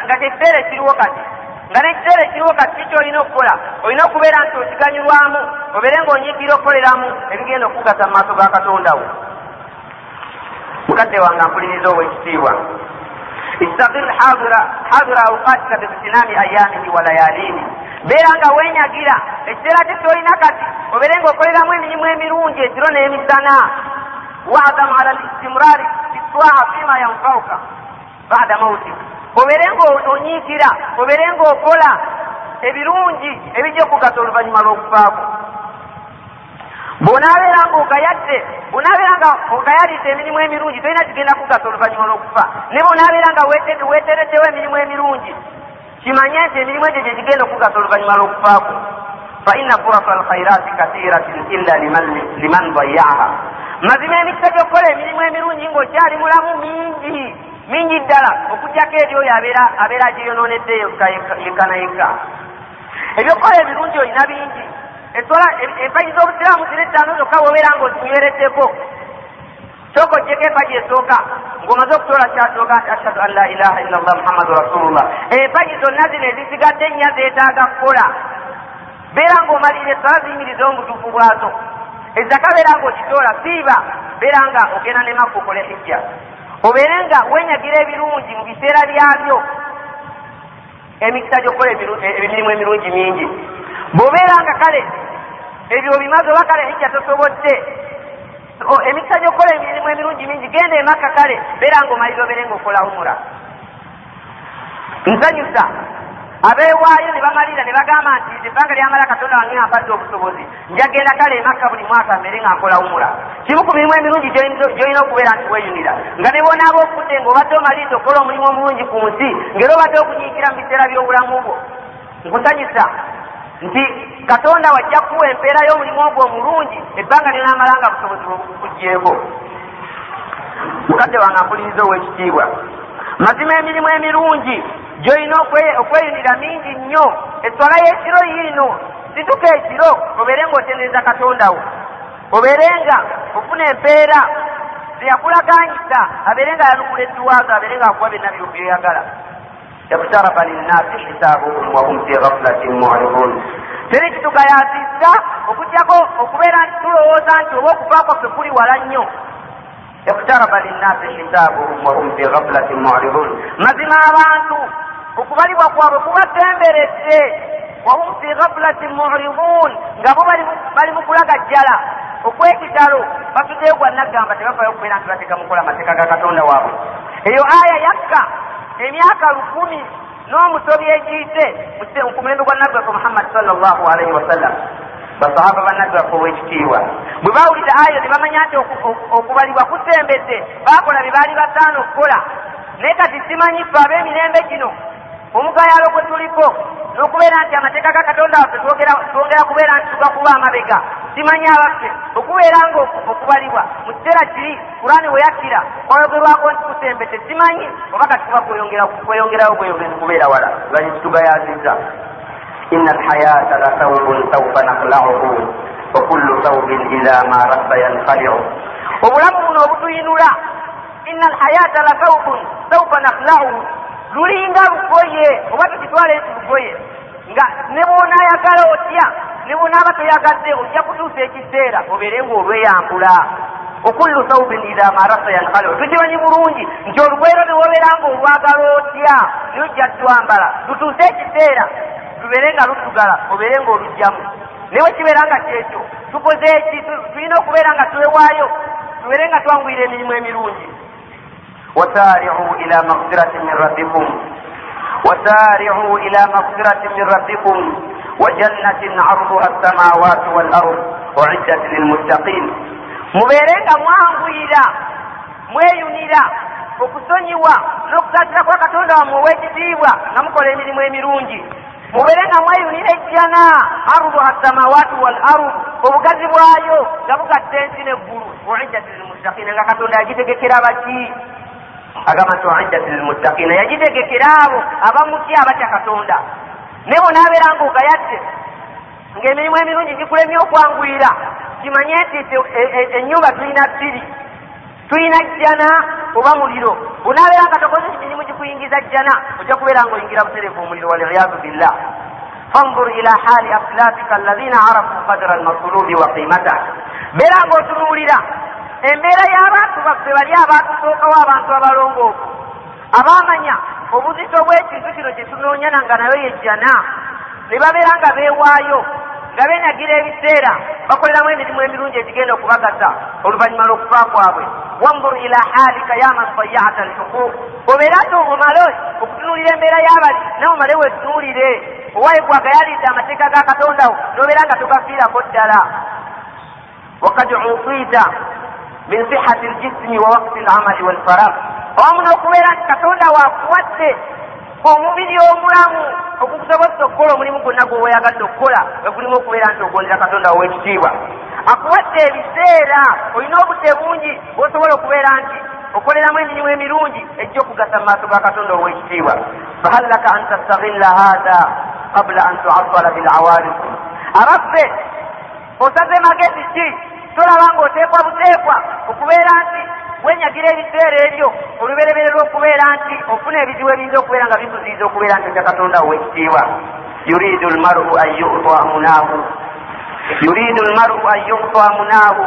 nga kyekiseera ekiriwo kati nga n'ekiseera ekiriwo kati kikyolina okukola. Olina okubeera nti okiganyulwamu obeere ng'onyiikira okukoleramu ebigenda okugasa mu maaso ga katonda wo. Mukadde wange ampuliriza ow'ekitiibwa. Istaqir hadira awukatika biitinami ayamihi wa layalini. Beera nga wenyagira ekiseera kye kyolina kati obeere ng'okoleramu emirimu emirungi ekiro n'emisana. Waadamu ala listimurari bitwaha fima yanfauka bada mautik obeere ng'onyiikira obeere ng'okola ebirungi ebijja okugasa oluvannyuma lw'okufaako. Bw'onaabeera ng'ogayadde bw'onaabeera nga ogayalidde emirimu emirungi tolina kigenda kugasa oluvannyuma lw'okufa. Ne bw'onaabeera nga weetereddewo emirimu emirungi kimanye nti emirimu egyo gye gigenda okugasa oluvannyuma lw'okufaako. Fa inna furasa alkhairati kathiratin illa liman dayaha mazima emikisa gy'okukola emirimu emirungi ng'okyali mulamu mingi mingi ddala okugjako eri oyo abeera agiyonoonedde yekka na yekka ebyokukola ebirungi olina bingi. Eswala empaji z'obusiraamu ziri ettaano zokka bwobeera nga ozinywereddeko sooka ogyeko empaji esooka ng'omaze okutola kyasooka ashhadu an la ilaha illa llah muhammadu rasulullah. Empaji zonna zino ezisigadde nnya zeetaaga kukola. Beera ng'omalire eswala ziyimirize omutuufu bwazo. Ezaka beera ng'okitoola siiba beera nga ogenda ne makka okole hijja obeere nga wenyagira ebirungi mu biseera byabyo. Emikisa gyokukola emirimu emirungi mingi. Bw'obeera nga kale ebyo obimaze oba kale hijja tosobodde. Emikisa gyokukola emirimu emirungi mingi genda emakka kale beera nga omalire obeere nga okola umura. Nsanyusa abeewaayo ne bamalira ne bagamba nti ebbanga lyamala katonda wange ampadde obusobozi njagenda kale emakka buli mwaka mbere nga nkola umura kimu ku mirimu emirungi gyolina okubeera nti weeyunira nga ne bonaaba okudde ng'obadde omaliriza okukola omulimu omulungi ku nsi ngeri obadde okunyiikira mu biseera by'obulamu bwo. Nkusanyusa nti katonda wajja kuwa empeera y'omulimu ogwo omulungi ebbanga lyonaamala nga busobozi bukugjeeko mukadde wange ampuliriza ow'ekitiibwa mazima emirimu emirungi gyolina okweyunira mingi nnyo eswala y'ekiro yiino situka ekiro obeere ng'otendereza katonda wo obeere nga ofuna empeera zeyakulaganyisa abeere nga yanukula edduwaazo abeere nga akuwa byonna byoyagala اقترب للناس حسابهم وهم في غفلة معرضون teri kitugayazizza okugjako okubeera nti tulowooza nti oba okufa kwaffe kuli wala nnyo Iqtaraba linnasi hisaabuhum wahum fi ghaflatin muridun mazima abantu okubalibwa kwabwe kubatemberedde wahum fi ghaflatin muridun nga bo bali mu kulagajjala okwekitalo basudeyo gwannagamba tebafayo okubeera nti bateeka mukola amateeka ga katonda waabwe eyo aya yakka emyaka lukumi n'omusobi egiyite ku mulembe gwa nabbi waffe muhammadi salllahu alaihi wasallam basahaba banabbi waffe ow'ekitiibwa bwe bawulira ayo ne bamanya nti okubalibwa kusembedde baakola bye baali basaana okukola. Naye kati simanyi ffe ab'emirembe gino. Omugayalo gwe tuliko n'okubeera nti amateeka ga katonda waffe twongera kubeera nti tugakuba amabega. Simanyi abaffe okubeera nga okubalibwa. Mu kiseera kiri kurani weyakkira kwayogerwako nti kusembedde simanyi oba kati kuba kweyongerayo bweyongezi kubeera wala. Gani kitugayazizza thawbun saufa nakhlauhu wakullu thawbin ila ma rabba yankhaliu obulamu buno obutuyinula ina alhayata la thawbun saufa nakhlauhu lulinga lugoye oba tukitwale nti lugoye nga ne bwonaayagala otya ne bwonaaba toyagadde ojja kutuusa ekiseera obeere ngaolweyambula okullu saubin ila marasa yankhalo tukimanyi bulungi nti olugwero ne wobeera nga olwagala otya naye ojja twambala tutuuse ekiseera lubeere nga lutugala obeere nga olugjamu naye wekibeera nga kyekyo tukoze eki tulina okubeera nga twewaayo tubeere nga twangwira emirimu emirungi وسارعوا إلى مغفرة من ربكم وسارعوا إلى مغفرة من ربكم وجنة عرضها السماوات والأرض أعدت للمتقين mubeerenga mwanguyira mweyunira okusonyiwa n'okusaasira kwa katonda wammwe ow'ekitiibwa nga mukola emirimu emirungi Mubeerenga mweyunira ejjana aruduha samawaati wal arud obugazi bwayo nga bugatta ensi n'eggulu uiddati lilmuttaqina nga katonda yagitegekera baki agamba nti uiddati lilmuttaqina yagitegekera abo abamutya abatya katonda? Naye bonaabeera nga ogayadde ng'emirimu emirungi gikulemye okwanguyira kimanye nti ennyumba tulina bbiri tulina jjana oba muliro. Bonaabeera nga tokoze emirimu gikuyingiza jjana ojja kubeera nga oyingira buterefu omuliro waliyadu billah. Fanzur ila hali aslafika alladhina arafu qadra almatulubi wa qimata beera ng'otunuulira. Embeera y'abantu baffe bali abatusookawo abantu abalongoofu. Abaamanya obuzito bw'ekintu kino kye tunoonya nanga nayo yejjana ne babeera nga beewaayo nga beenyagira ebiseera bakoleramu emirimu emirungi egigenda okubagasa oluvannyuma lw'okufa kwabwe. Wanzur ila halika ya man dayaata alhuquq. Obeera nti omale okutunuulira embeera y'abali nawe omale wetunuulire owaaye gwagayalidde amateeka ga katondawo n'obeera nga togafiirako ddala. Wakad utiita min sihati ljismi wa wakti lamali walfarag owamu n'okubeera nti katonda waakuwadde omubiri omulamu okukusobozesa okukola omulimu gwonna gweweyagadde okukola nga gulimu okubeera nti ogondera katonda w'ekitiibwa akuwadde ebiseera olina obudde bungi bwosobola okubeera nti okoleramu emirimu emirungi ejja okugasa mu maaso ga katonda ow'ekitiibwa. Fahal laka an tastaghilla hatha qabula an tuaddala bilawarisu abaffe osaze magezi ki? Tolaba ng'oteekwa buteekwa okubeera nti wenyagira ebiseera ebyo olubereberye lw'okubeera nti ofuna ebizibu ebiyinza okubeera nga bikuziiza okubeera nti ojja katonda ow'ekitiibwa yuridu lmaru an yuta munaahu يريد المرء أن يعطى مناه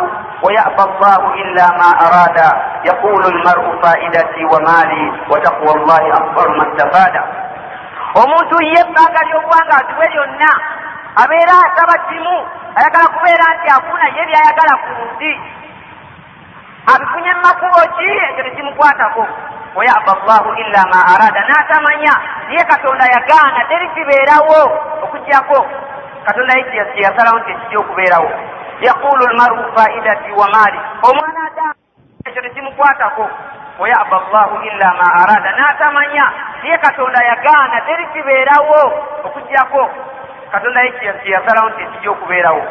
ويأبى الله إلا ما أراد يقول المرء فائدتي ومالي وتقوى الله أكبر ما استفاد omuntu ye ebbanga ly'okuwanga atuwe lyonna abeera asaba kimu ayagala kubeera nti afuna ye byayagala ku nsi Abifunye mumakubo ki ekyo tekimukwatako wayaba llahu illa ma arada. N'atamanya naye katonda yagaana teri kibeerawo okugjako katonda ye kyeyasalawo nti ekijja okubeerawo yaqulu lmaru faidati wa maali omwana adamu ekyo tekimukwatako wayaba llahu illa ma arada. N'atamanya naye katonda yagaana teri kibeerawo okugjako katonda ye kyeyasalawo nti ekijja okubeerawo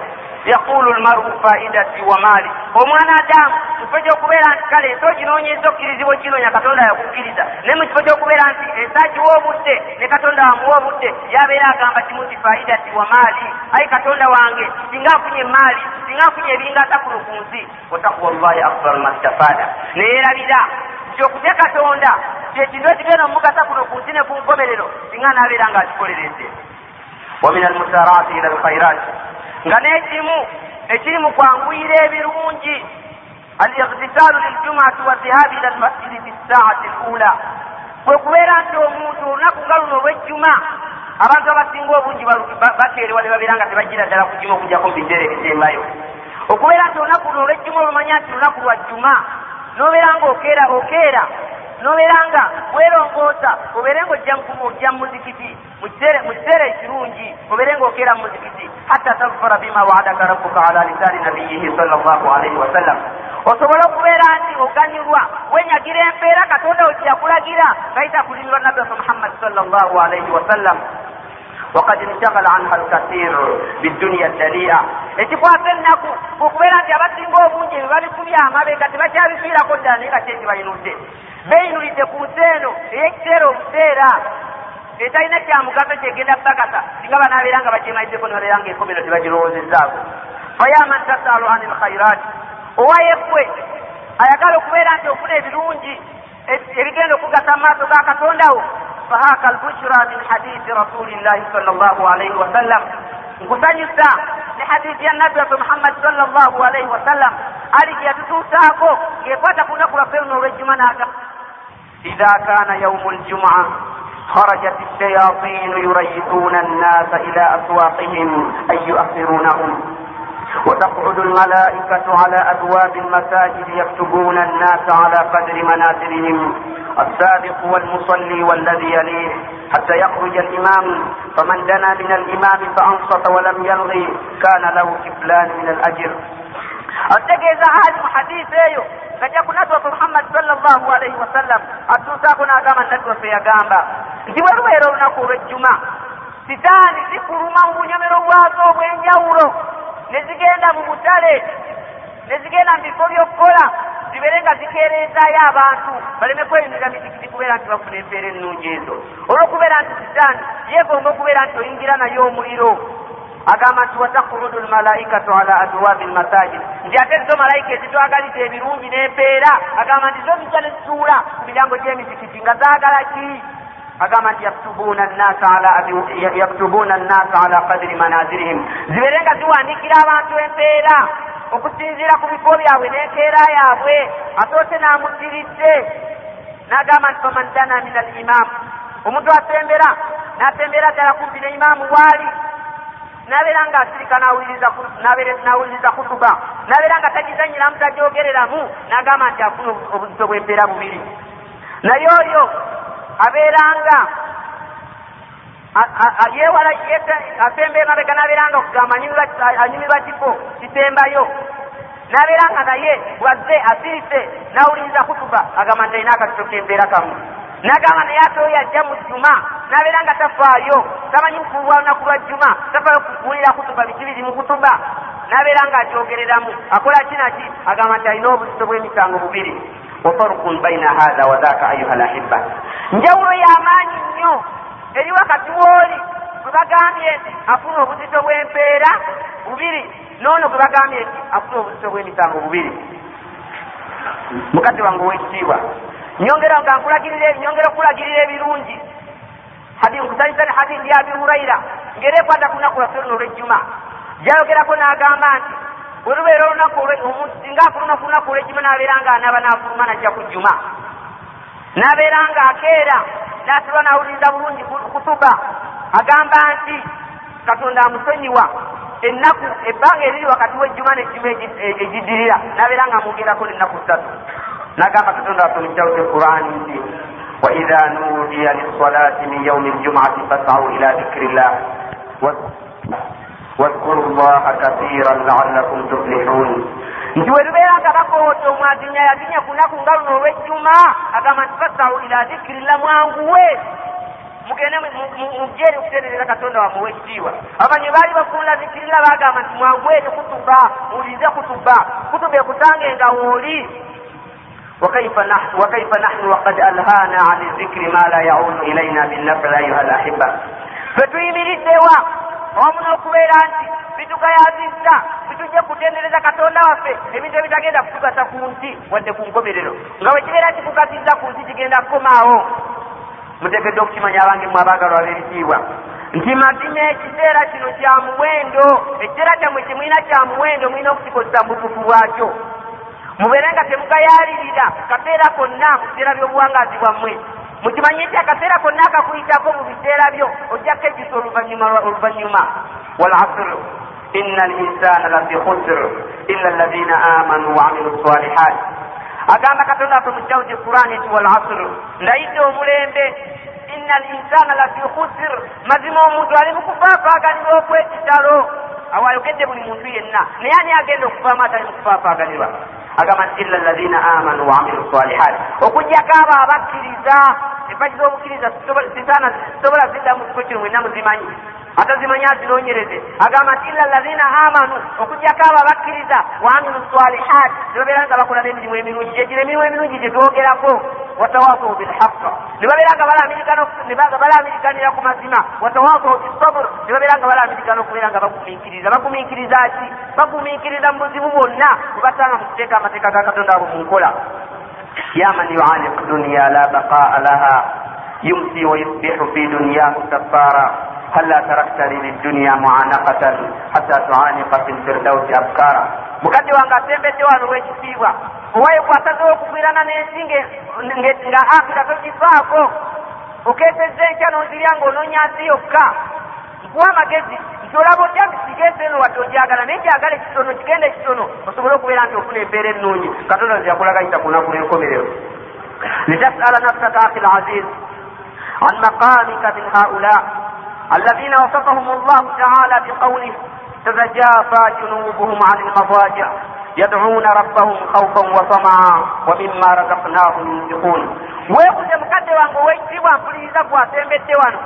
yaqulu lmaru faidati wa maali omwana adamu mukifo kyokubeera nti kale ese oginoonyeza okkirizibwa okinoonya katonda yakukkiriza naye mu kifo kyokubeera nti esagiwa obudde ne katonda wamuwa obudde yabeera agamba kimu nti faidati wa maali ayi katonda wange singa afunye emaali singa afunye ebingata kuno ku nsi watakuwa llahi akbar mastafaada neerabira nti okutya katonda? Kyekintu ekigenda omugasa kuno ku nsi ne ku nkomerero singa naabeera nga akikolereze wa min almusaraati ila alkhairati nga n'ekimu ekiri mu kwanguyira ebirungi. Alightisaalu liljumati wa dhihabi ila almasjidi fi ssaati lula kwe kubeera nti omuntu olunaku nga luno olwejjuma abantu abasinga obungi bakeerewa ne babeera nga tebagira ddala ku juma okujjako mu biseera ebisembayo. Okubeera nti olunaku luno olwejjuma olumanya nti lunaku lwa jjuma n'obeera nga okeera okeera nobeera nga werongoosa obeere nga ojja ojja mumuzikiti mu kiseera ekirungi obeere nga okeera mu muzikiti. Hatta tagfara bima waadaka rabbuka ala lisaani nabiyihi sal llahu alaihi wasallam osobole okubeera nti oganyulwa wenyagira empeera katonda wekiyakulagira gayita kulimirwa nabbi waffe muhammadi sal llahu alaihi wasallam wakad inshagala anha alkathir biduniya daliya ekikwata ennaku kukubeera nti abasinga obungi bye balifubya amabega tebakyabifiirako ddala naye nga kyekibayinudde beyinulidde ku nsi eno eyekiseera obuseera etalina kyamugaso kyegenda bakasa singa banaabeera nga bakyemalideko ne babeera nga ekomero tebagirowoozezaako faya man tasalu ani lkhairat owayekwe ayagala okubeera nti ofuna ebirungi ebigenda okugasa mu maaso ga katondawo فهاق البشرى من حديث رسول الله صلى الله عليه وسلم. Nkusanyusa ne hadiisi ya nabbi waffe muhammadi salllahu alaihi wasallam ali gye yatutuusaako yekwata ku lunaku lwaffe luno olwejjuma n'aga idha kana yaumu ljumua خرجت الشياطين يريثون الناس إلى أسواقهم أن يؤخرونهم وتقعد الملائكة على أبواب المساجد يكتبون الناس على قدر منازلهم السابق والمصلي والذي يليه حتى يخرج الإمام فمن دنا من الإمام فأنصت ولم يلغي كان له كفلان من الأجر. otegeeza ali mu hadiisi eyo ngajja ku nabbi waffe muhammadi salllahu alaihi wasallam atuusaako n'agamba nabbi waffe yagamba nti bwe lubeera olunaku olw'ejjuma sitaani zikuluma mu bunyomero bwazo obw'enjawulo ne zigenda mu butale ne zigenda mu bifo by'okukola zibeere nga zikeerezaayo abantu baleme kweyinira mizikiti kubeera nti bafuna empeera ennungi ezo. Olw'okubeera nti sitaani yeegomba okubeera nti oyingira nayo omuliro. Agamba nti watakurudu lmalaikatu ala abwabi lmasajid nti ate zo malayika ezitwagaliza ebirungi n'empeera. Agamba nti zo zijja ne zituula ku miryango gy'emizikiti nga zaagala ki? Agamba nti yaktubuuna nnasa ala kadiri manazirihim zibeere nga ziwandiikira abantu empeera okusinziira ku bifo byabwe n'enkeera yaabwe atoote n'amutiridde n'agamba nti faman dana min al imamu omuntu atembera n'atembera ddala kumpi ne imaamu waali nabeera nga asirika nawuliriza kutuba nabeera nga tagizanyiramu tagyogereramu nagamba nti afuna obuzito bw'empeera bubiri. Naye oyo abeeranga yewala asemba emabega nabeera nga okugamba anyumirwa kifo kisembayo. Nabeera nga naye wazze asirise nawuliriza kutuba agamba nti alina akatito k'empeera kamu. Nagamba naye ate oyo ajja mu jjuma nabeera nga tafaayo tamanyi kufuuwa lunaku lwa jjuma tafaayo kuwulira kutuba biki biri mu kutuba nabeera nga agyogereramu akola kinaki agamba nti alina obuzito bw'emisango bubiri. Wafarukun baina hatha wa dhaka ayuha lahibba njawulo y'amaanyi nnyo eri wakati wooli gwe bagambye nti afuna obuzito bw'empeera bubiri noono gwe bagambye nti afuna obuzito bw'emisango bubiri. Mukadde wange owekitiibwa nyongera nga nkulagirira nyongera okulagirira ebirungi. Hadi nkusanyisani hadi ndi abi hurayira ngera ekwata ku lunaku lwaffe luno olwejjuma gyayogerako n'agamba nti olubeera olunaku omuntu singa afuluma ku lunaku olwejjuma n'abeera nga anaaba n'afuluma najja ku jjuma. N'abeera nga akeera n'asirwa n'awuliriza bulungi kutuba. Agamba nti katonda amusonyiwa. Ennaku ebbanga eriri wakati w'ejjuma n'ejjuma egiddirira n'abeera nga amugerako n'ennaku ssatu. N'agamba katonda waffe mu kitabo kyequrani nti waidha nudiya lissalati min yaumi ljumati fasau ila dhikiri llah wadhkuru llaha kathiran laalakum tuflihun nti we lubeera nga bakoota omwaginya yaginya ku lunaku nga luno olw'ejjuma agamba nti fasau ila dhikirilla mwanguwe mugende mujeri okutendereza katonda wamwe wekitiibwa abamanyi baali bafunula zikirira bagamba nti mwanguwe ne kutuba muwulirize kutuba kutuba ekutange nga wooli وكيف نحن وكيف نحن وقد ألهانا عن الذكر ما لا يعود إلينا بالنفع أيها الأحبة fetuyimiriddewa wamu n'okubeera nti bitugayazizza bitujja kutendereza katonda waffe ebintu ebitagenda kutugasa ku nsi wadde ku nkomerero. Nga bwe kibeera kikugazizza ku nsi kigenda kukomaawo muteekedde okukimanya abange mwe abaagalwa ab'ebitiibwa nti mazima ekiseera kino kya muwendo ekiseera kyammwe kimulina kya muwendo mulina okukikozesa mu butufu bwakyo. Mubeere nga temugayalirira kaseera konna mu biseera by'obuwangazi bwammwe mukimanye nti akaseera konna akakuyitako mu biseera byo ojjako ekisa oluvanyuma walasr ina linsana lafi khusr. Illa alladhina amanu waamilu salihat. Agamba katonda waffe mu kitabu kyekurani nti walasr ndayidde omulembe. Ina linsana lafi khusr. Mazima omuntu ali mu kufaafaaganirwa okwekitalo. Awayogedde buli muntu yenna. Naye ani agenda okuvaamu atali mu kufaafaaganirwa agamba nti illa alladhina amanu waamilu salihat. Okugjako abo abakkiriza empaki z'obukkiriza sitaana zisobola zidda mu kifo kino mwenna muzimanyi atazimanya azinoonyereze agamba nti illa lazina amanu okugjako abo abakkiriza waamilu salihat nebabeera nga bakola n'emirimu emirungi gyegiro emirimu emirungi gye twogerako. Watawakau bilhaqa ne babeera nga balaamirikanira ku mazima. Watawakau bisabr ne babeera nga balaamirikana okubeera nga bagumiikiriza. Bagumiikiriza ki? Bagumiikiriza mu buzibu bwonna. Bwe basanga mu kuteeka amateeka ga katonda abo mu nkola. Ya man yualiku dunya la baqaa laha. Yumsi wa yusbihu fi dunyahu kaffara هلا تركت لي للدنيا معانقة حتى تعانق في الفردوس أبكارا mukadde wange asembedde wano wekitiibwa owaye kwatazewo okugwirana n'ensi nga akira tokifaako okesezza enkya n'ozirya ng'onoonya nsi yokka nkuwa amagezi nti olaba otya nti sigeze eno wadde ogyagala naye gyagala ekitono kigenda ekitono osobole okubeera nti ofuna embeera ennungi katonda ziyakulaganyisa ku lunaku lw'enkomerero litasala nafsaka akhi laziz an maqamika min haula alladhina wasafahum allahu taala biqawlih تتجافى جنوبهم عن المضاجع يدعون ربهم خوفا وطمعا ومما رزقناهم ينفقون weebuze mukadde wange owekitibwa mpuliriza gwasembedde wano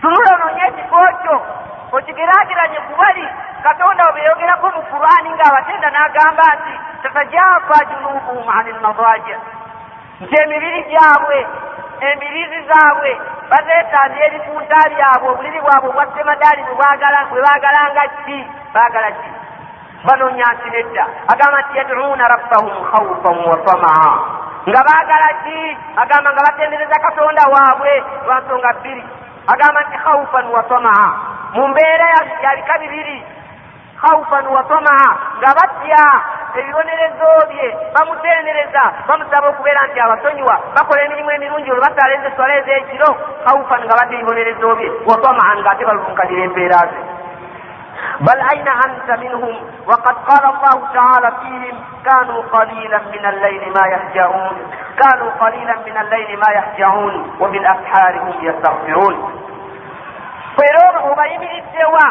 tunula ononye ekifo kyo okigerageranye kubali katonda webeyogerako mu qurani ng'abatenda n'agamba nti tatajafa junubuhum ani lmadaja nti emibiri gyabwe embirizi zaabwe bazeetandira ebikunta byabwe obuliri bwabwe obwa semadaali bwe baagalanga ki? Baagala ki? Banoonya nsi nedda. Agamba nti yaduuna rabbahum khaufan wa tamaa. Nga baagala ki? Agamba nga batendereza katonda waabwe lwa nsonga bbiri. Agamba nti khaufan wa tamaa. Mu mbeera yabika bibiri khawfan wa tamaa nga batya ebibonerezo bye bamutendereza bamusaba okubeera nti abasonyiwa bakola emirimu emirungi olwo basaala eswala ez'ekiro khawfan nga badde ebibonerezo bye wa tamaan ng'ate balulunkanira embeera ze. بل أين أنت منهم وقد قال الله تعالى فيهم كانوا قليلا من الليل ما يهجعون كانوا قليلا من الليل ما يهجعون وبالأسحار هم يستغفرون bwera olwo obayimiriddewa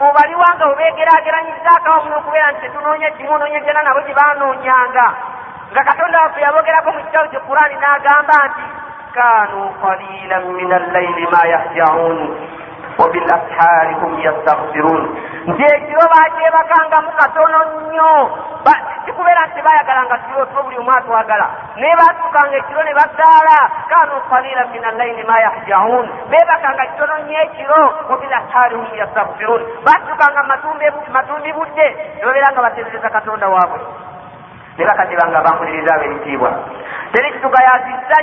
obaliwa nga obeegeraageranyizaako awamu n'okubeera nti tetunoonya kimu onoonya byonna nabo gye baanoonyanga. Nga katonda waffe yabogerako mu kitabo kye qurani n'agamba nti kanu qalilan min allaili ma yahjaun wabilashari hum yastaghfirun nti ekiro baagyebakanga mu katono nnyo. Kikubeera nti tebaayagala nga kiro tuba buli omu atwagala. Naye batukanga ekiro ne basaala kanu qalila min allaili ma yahjaun bebakanga kitono nnyo ekiro wabilashaari hum yastaghfirun. Batukanga matumbi budde ne babeera nga batendereza katonda waabwe ne bakadibanga bampuliriza ab'ebitiibwa teri kitugayazizza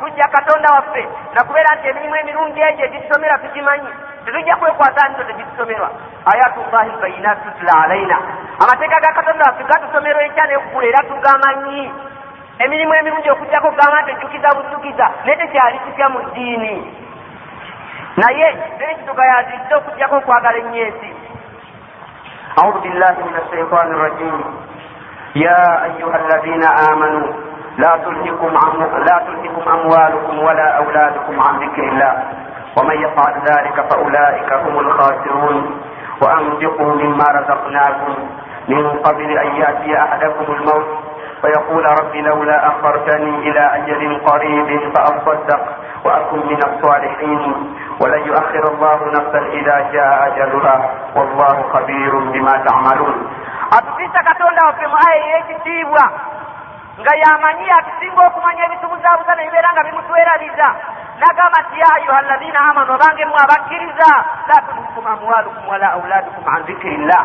tujja katonda waffe. Nakubeera nti emirimu emirungi egyo egitusomera tugimanyi. Tetujja kwekwata nito tegitusomerwa ayatullahi bayinat tutula alaina amateeka ga katonda waffe gatusomerwa ekya nekugula era tugamanyi emirimu emirungi okujjako ogamba nti ejjukiza bujjukiza naye tekyali kitya mu ddiini. Naye n'ekituka yazijja okujjako okwagala ennyensi أعوذ بالله من الشيطان الرجيم يا أيها الذين آمنوا لا تلهكم عم... لا تلهكم أموالكم ولا أولادكم عن ذكر الله ومن يفعل ذلك فأولئك هم الخاسرون وأنفقوا مما رزقناكم من قبل أن يأتي أحدكم الموت ويقول رب لولا أخرتني إلى أجل قريب فأصدق وأكن من الصالحين ولن يؤخر الله نفسا إذا جاء أجلها. والله خبير بما تعملون. Atukiisa katonda waffe mu aya ey'ekitiibwa nga yamanyi atusinga okumanya ebitubuzaabuza ne bibeera nga bimutwerabiza nagamba nti ya ayuha allazina amanu abange mmwe abakkiriza la tulhukum amwalukum wala auladukum an zikirillah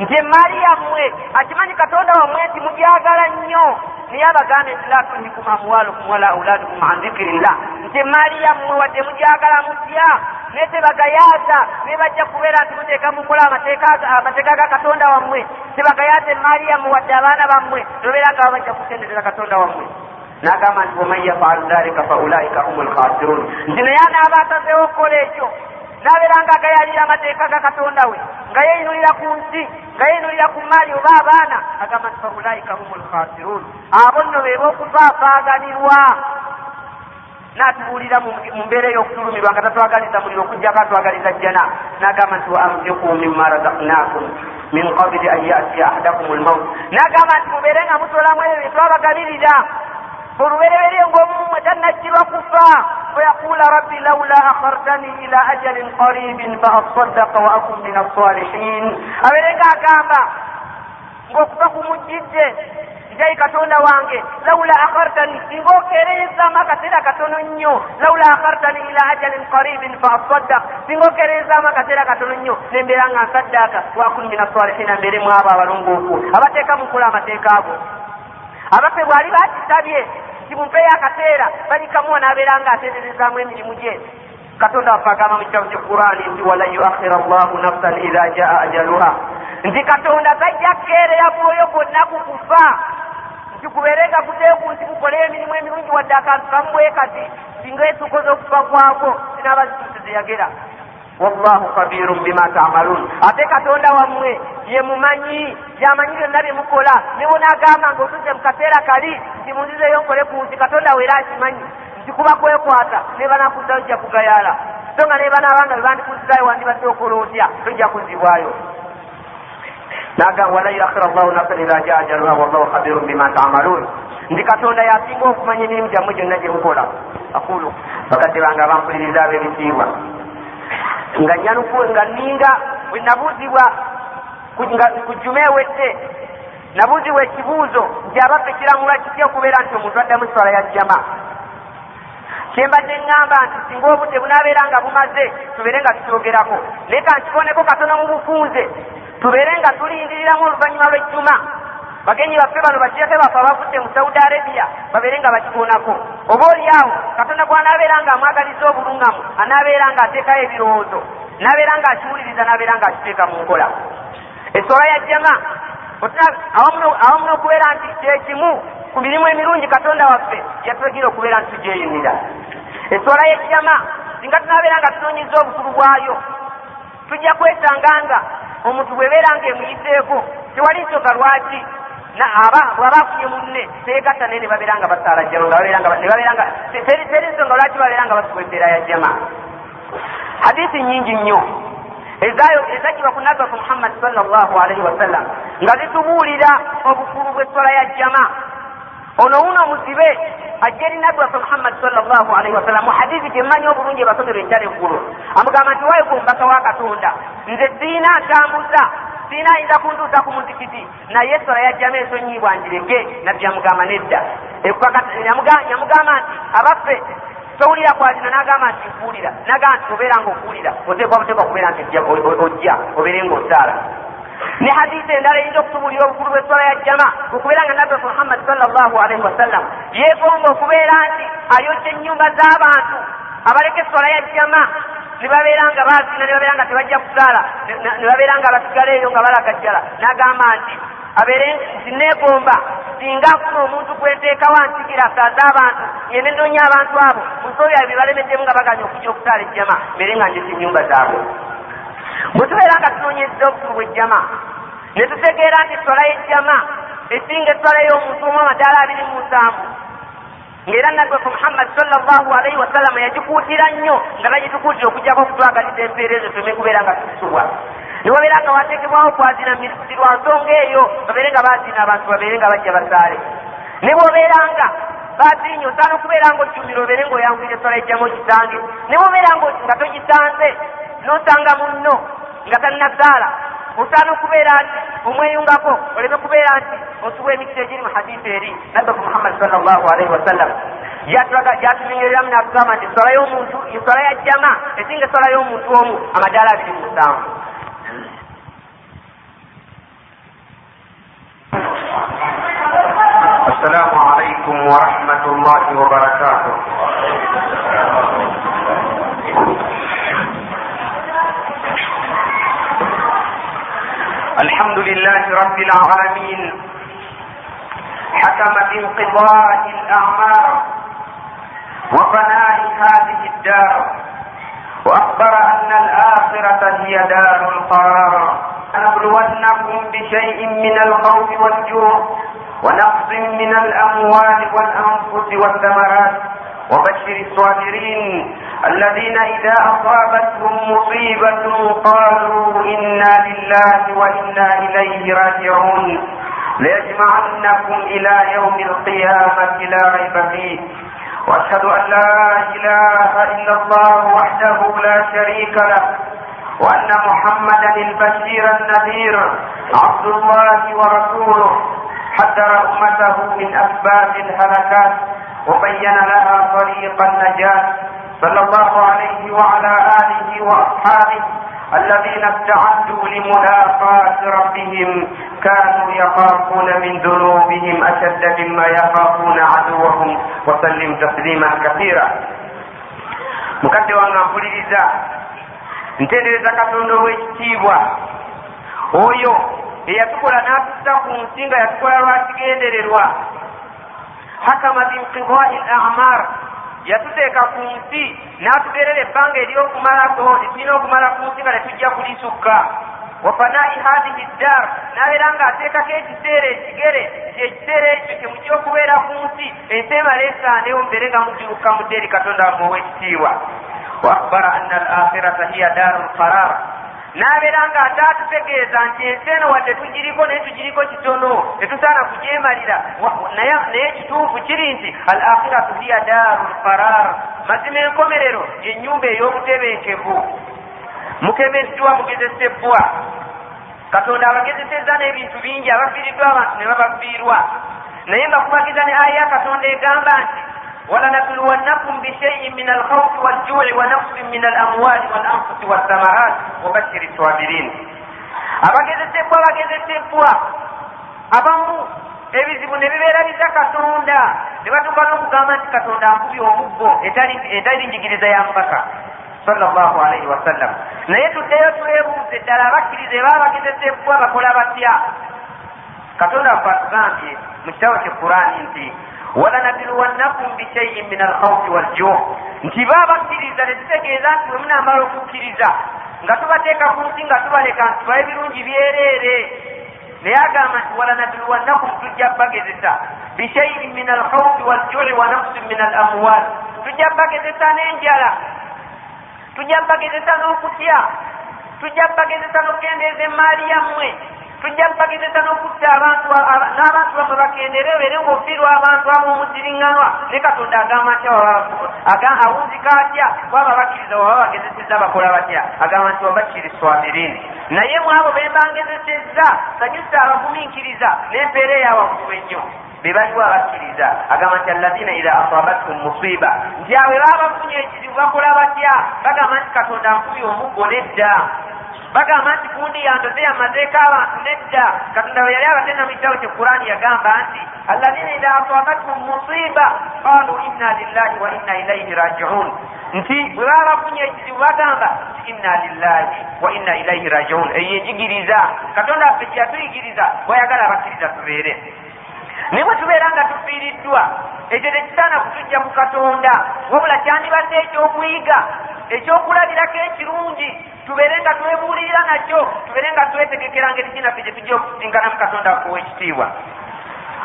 nti emaali yammwe akimanyi katonda wammwe nti mugyagala nnyo. Naye abagambe nti la tulhikum amwalukum wala auladukum an dhikirillah nti emaali yammwe wadde mugyagala mutya. Naye tebagayaasa naye bajja kubeera nti muteeka mukola amateeka ga katonda wammwe. Tebagayaasa emaali yammwe wadde abaana bammwe nobeera nga babajja kutendetera katonda wammwe. Nagamba nti waman yafalu dhalika faulaika humu lkhasirun nti naye anaaba asazeewo okukola ekyo. Nabeera nga agayalira amateeka ga katonda we nga yeyinulira ku nsi nga yeyinulira ku maali oba abaana agamba nti faulaika humu lkhasirun abo nno beeba okufaafaaganirwa natubuulira mu mbeera ey'okutulumirwa nga tatwagaliza muliro okujjako atwagaliza jjana nagamba nti wa anfiku mima razaknakum min qabili an yatiya ahadakum lmaut nagamba nti mubeere nga mutolamu ebyo byetwabagabirira olubereberye ng'omumwe tannajjirwa kufa. Wayaqula rabbi laula akhartani ila ajalin qaribin fa asaddaqa wa akun min alsalihin abeere ng'agamba ng'okufa kumujjidde njayi katonda wange laula akhartani singa okeereyezaamu akaseera katono nnyo laula akhartani ila ajalin qaribin fa asaddaq singa okeereyezaamu akaseera katono nnyo nembeera nga nsaddaaka wakun min asalihina mbeeremu abo abalongoofu abateeka mukola amateeka ago abaffe bwali bakitabye nti mumpeyo akaseera balikamuwa n'abeera nga ateererezaamu emirimu gye. Katonda waffe agamba mu kitabo ky'equrani nti walan yuakhira llahu nafsan idha jaa ajaluha. Nti katonda tajja kukeerera mwoyo gwonna ku kufa. Nti kubeere nga kuteeku nti kukoleyo emirimu emirungi wadde akantu kamuwe kati singa esukoza okufa kwako sinaaba zituuse zeyagera wallahu khabirun bima tamalun. Ate katonda wammwe ye mumanyi yamanyi byonna bye mukola nibonaagamba ngaotuze mu kaseera kali. Nti munzizeyo nkole ku nsi katonda weera akimanyi nti kuba kwekwata ne banakuzayo ojja kugayaala so nga ne banaabanga bwe bandikuzizayo wandibadde okola otya tojja kuzibwayo nagamba wala yuakhira llahu nafsan idha jaa ajaluha. Wallahu khabirun bima tamalun. Nti katonda yasinga okumanya emirimu gyammwe gyonna gye mukola akulu bakadde bange abampuliriza ab'ebitiibwa nga nyanuku nga ninga nabuuzibwa nga kujjuma ewedde nabuuzibwa ekibuuzo nti abaffe kiramulwa kitya okubeera nti omuntu addamu swala ya jjama? Kyembadde ŋŋamba nti singa obudde bunaabeera nga bumaze tubeere nga tukyogerako. Naye kankiboneko katono mu bufunze. Tubeere nga tulindiriramu oluvannyuma lw'ejjuma bagenyi baffe bano bakirate baffe abavudde mu saudi arabia babeere nga bakibonako oba oli awo katonda gwanaabeera nga amwagaliza obuluŋŋamu anaabeera nga ateekayo ebirowoozo naabeera nga akiwuliriza naabeera nga akiteeka mu nkola. Eswala ya jjama awamu n'okubeera nti kyekimu ku mirimu emirungi katonda waffe yatulagira okubeera nti tugyeyunira eswala y'ejjama singa tunaabeera nga tunoonyiza obukulu bwayo tujja kwesanganga omuntu bwebeera nga emuyiseeko tewali nsonga lwaki bwaba afunye munne. Tegatta naye ne babeera nga basaala jjama teri nsonga lwaki babeera nga basuba embeera ya jjama? Hadisi nyingi nnyo. Ezagibwa ku nabbi waffe muhammadi salllahu alaihi wasallam nga zitubuulira obukulu bw'essola ya jjama. Ono wuno omuzibe ajja eri nabbi waffe muhammadi salllahu alaihi wasallam mu hadithi gyemmanyi obulungi ebasomero enjala eggulu amugamba nti waye gwomubaka wa katonda nze siina ntambuza siina ayinza kuntuusa ku muzikiti naye esola yajjamu ensonyibwa njireke nabbi yamugamba nedda. Yamugamba nti abaffe towulira kwazina nagamba nti nkuwulira. Nagamba nti obeera nga okuwulira oteekwa buteekwa kubeera nti ojja obeere nga osaala ne hadisi endala eyinza okutubuulira obukulu bweswala ya jama okubeera nga nabbi muhammadi salllahu alaihi wasallam yeegomba okubeera nti ayojja ennyumba z'abantu abaleka eswala ya jama ne babeera nga baazina ne babeera nga tebajja kusaala ne babeera nga basigala eyo nga balagajjala n'agamba nti abeere nti neegomba singa afuna omuntu gwenteekawo ansigira asaaze abantu ngende noonya abantu abo musobi abo bebalemeddemu nga baganya okujja okusaala ejjama mbeere nga njesa ennyumba zaabwe. Bwe tubeera nga tunoonyezza obukulu bw'ejjama ne tutegeera nti eswala y'ejjama esinga eswala y'omuntu omu amadaala abiri mu musanvu ng'era nabbeku muhammadi salllahu alaihi wasallama yagikuutira nnyo nga bagitukuutira okugjako okutwagaliza empeera ezo tume kubeera nga tutusubwa niwabeera nga wateekebwawo kwazina miruti lwa nsonga eyo babeere nga bazina abantu babeere nga bajja basaale. Ne bwobeeranga bazinye osaana okubeera nga ojjumira obeere ngaoyanguire eswala ejjamu ogisange. Ne bwobeera nga togisanze n'osanga munno nga tannasaala osaana okubeera nti omweyungako oleme kubeera nti osubwa emikisa egiri mu hadisi eri nabbaku muhammadi salllah alaihi wasallam gyatunywereramu n'atugamba nti eswala y'omuntu eswala ya jama esinga eswala y'omuntu omu amadaala abiri mu musanvu السلام عليكم ورحمة الله وبركاته الحمد لله رب العالمين حكم بانقضاء الأعمار وفناء هذه الدار وأخبر أن الآخرة هي دار القرار لنبلونكم بشيء من الخوف والجوع ونقص من الأموال والأنفس والثمرات وبشر الصابرين الذين إذا أصابتهم مصيبة قالوا إنا لله وإنا إليه راجعون. ليجمعنكم إلى يوم القيامة لا ريب فيه. وأشهد أن لا إله إلا الله وحده لا شريك له. وأن محمدا البشير النذير عبد الله ورسوله. حذر أمته من أسباب الهلكات. وبين لها طريق النجاة صلى الله عليه وعلى آله وأصحابه الذين استعدوا لملاقاة ربهم كانوا يخافون من ذنوبهم أشد مما يخافون عدوهم وسلم تسليما كثيرا. mukadde wange ampuliriza ntendereza katonda ow'ekitiibwa oyo eyatukola n'atussa ku nsi nga yatukola lwa kigendererwa hakama binqidai lamar yatuteeka ku nsi n'atugerera ebbanga ery'okumalako etulina okumala ku nsi nga tetujja kulisukka. Wafanai hadihi ddar n'abeera ng'ateekako ekiseera ekigere ekiseera ekyo kyemujja okubeera ku nsi ensi emala esaanewo mubeere nga mugiruka mudde eri katonda wamwe ow'ekitiibwa. Wa akhbara anna al akhirata hiya daru lqarar n'abeera ng'ate atutegeeza nti ensi eno wadde tugiriko naye tugiriko kitono tetusaana kugyemalira naye kituufu kiri nti al akhiratu hiya daru lqarar mazima enkomerero yennyumba ey'obutebenkevu. Mukemeddwa mugezesebbwa katonda abagezesezza n'ebintu bingi abafiiriddwa abantu ne babafiirwa. Naye nga kubagiza ne aya ya katonda egamba nti ولنبلونكم بشيء من الخوف والجوع ونقص من الأموال والأنفس والثمرات وبشر الصابرين abagezesebwa bagezesebwa abamu ebizibu ne bibeera biza katonda ne batuuka n'okugamba nti katonda ankubye omuggo etali njigiriza ya mubaka sallallahu alaihi wasallam naye tuddeyo twebuuze ddala abakkiriza eba bagezesebwa bakola batya katonda afe atugambye mu kitabo kye qurani nti walanabluwannakum bishaiin min alkhawfi walju nti babakkiriza ne tutegeeza nti bwe munamala okukkiriza nga tubateeka ku nsi nga tubaleka nti tubaye birungi byereere. Naye agamba nti walanabluwannakum tujja bagezesa bishaiin min alkhawfi waljui wa nafsin min alamwal tujja bagezesa n'enjala tujja bagezesa n'okutya tujja bagezesa n'okukendeeza emaali yammwe tujja kubagezesa n'okutta abantu aba- n'abantu bamwe bakendere obeere ng'ofiirwa abantu ab'omuziriŋŋanwa ne katonda agamba nti awunzika atya waba bakkiriza waba bagezesezza bakola batya agamba nti wabakiri swabirini naye mu abo be mbangezesezza sanyusa abagumiikiriza n'empeera eyawaggulu ennyo be baliwo abakkiriza agamba nti allazina idha asabathum musiba nti awe baba bafunye ekizibu bakola batya bagamba nti katonda nkubye omuggo nedda bagamba nti kundi yandoze yamazeeko abantu nedda katonda bwe yali abatenda mu kitabo kye kurani yagamba nti allazina idha asabathum musiba. Qalu inna lillahi wa inna ilaihi rajiun. Nti bwe baba bafunye ekizibu bagamba nti inna lillahi wa inna ilaihi rajiun. Eyo enjigiriza katonda waffe kyeyatuyigiriza bwayagala abakkiriza tubeere naye bwe tubeera nga tufiiriddwa ekyo tekisaana kutujja ku katonda wabula kyandibadde ekyokuyiga ekyokulabirako ekirungi tubeere nga twebuulirira nakyo tubeere nga twetegekera ngeri kinaffe gye tujja okusinkana mu katonda akuwa ekitiibwa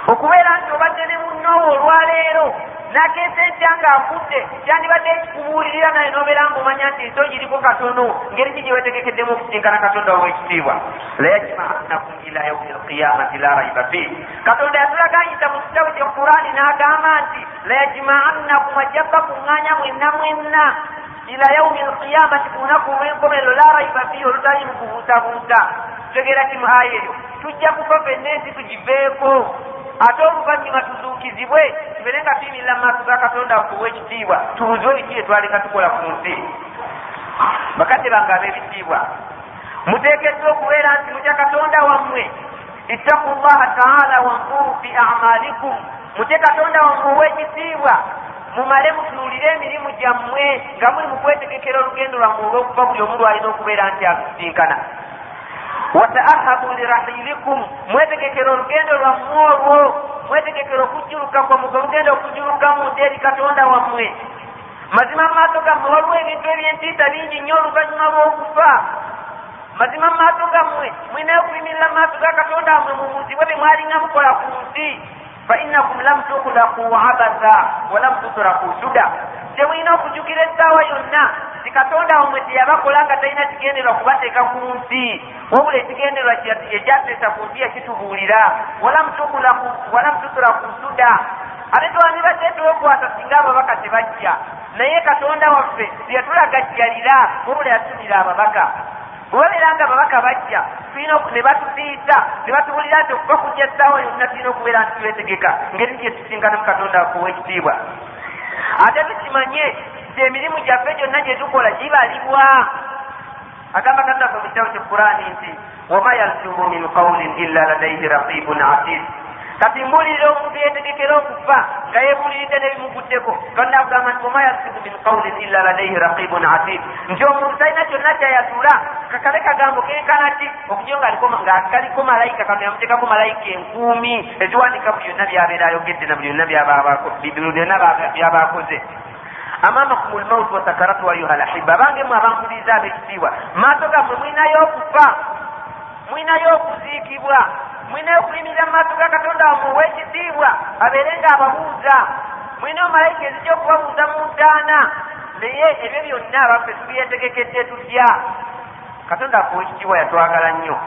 okubeera nti obadde ne munnoowo olwaleero nakeesa entya ng'afudde kyandibadde ekikubuulirira naye n'obeera ng'omanya nti ensi ogiriko katono ngeri ki gye wetegekeddemu okusinkana katonda ow'ekitiibwa? Layajimaannakum ila yaumi alqiyamati la raiba fi katonda yatulaganyisa mu kitabo kye kurani n'agamba nti layajimaannakum ajja bakuŋŋaanya mwenna mwenna. Ila yaumi alqiyamati ku lunaku olw'enkomerero la raiba fi olutali mu kubuutabuuta. Tutegeera ki mu aya eyo. Tujja kufa fenna ensi tugiveeko ate oluvannyuma tuzuukizibwe tubeere nga tuyimirira mu maaso ga katonda akuwa ekitiibwa tubuzwe biki bye twaleka tukola ku nsi. Bakadde bange ab'ebitiibwa muteekeddwa okubeera nti mutya katonda wammwe ittaku llaha taala wankuru fi amalikum. Mutye katonda wammwe ow'ekitiibwa mumale mutunuulire emirimu gyammwe nga muli mu kwetegekera olugendo lwammwe olw'okuva buli omu lwalina okubeera nti akusinkana wataahabu lirahilikum mwetegekera olugendo lwammwe olwo mwetegekera okujjuluka kwammwe gwe mugenda okujjulukamu nti eri katonda wammwe. Mazima mu maaso gammwe waliwo ebintu ebyentiisa bingi nnyo oluvannyuma lw'okufa. Mazima mu maaso gammwe mwinayo okuyimirira mu maaso ga katonda wammwe mubuzibwe bye mwalinga mukola ku nsi. Fainakum lam tukulaku abatha walam tutraku suda. Temulina okujjukira essaawa yonna ti katonda wammwe teyabakola nga talina kigenderwa kubateeka ku nsi wabula ekigenderwa ekyateesa ku nsi yakitubuulira walam tutraku suda ate twandibadde twekwata singa ababaka tebajja. Naye katonda waffe teyatulagajjalira wabula yatumira ababaka. Bwebabeera nga ababaka bajja tulina ne batusiisa ne batubulira nti okuba kujja essaawa yonna tulina okubeera nti twetegeka. Ngeri gye tusinkana mu katonda akuwa ekitiibwa ate tukimanye nti emirimu gyaffe gyonna gye tukola gibalibwa. Agamba ffe mu kitabo kyekurani nti wama yalsubu min qawlin illa ladaihi raqibun atid kati mbulirira omuntu yetegekera okufa nga yebuliridde nebimuguddeko katonda akugamba nti wama yalsubu min qawlin illa ladaihi raqibun atid nti omuntu talina kyonna kyayatula kakale kagambo kenkana ki? Okujo nga kaliko malayika katonda yamuteekako malayika enkuumi eziwandika buli byonna byabeera ayogedde na byonna byabakoze amamakum lmauti wasakaratu ayuha lahiba abangemu abankuliriza ab'ekitiibwa maaso gammwe mwinayo okufa mwinayo okuziikibwa mwinayo okuyimirira mu maaso ga katonda wammwe ow'ekitiibwa. Abeere nga ababuuza mwinayo malayika ezijja okubabuuza mu ntaana. Naye ebyo byonna abaffe tubyetegekedde tutya? Katonda akuwa ekitiibwa yatwagala nnyo.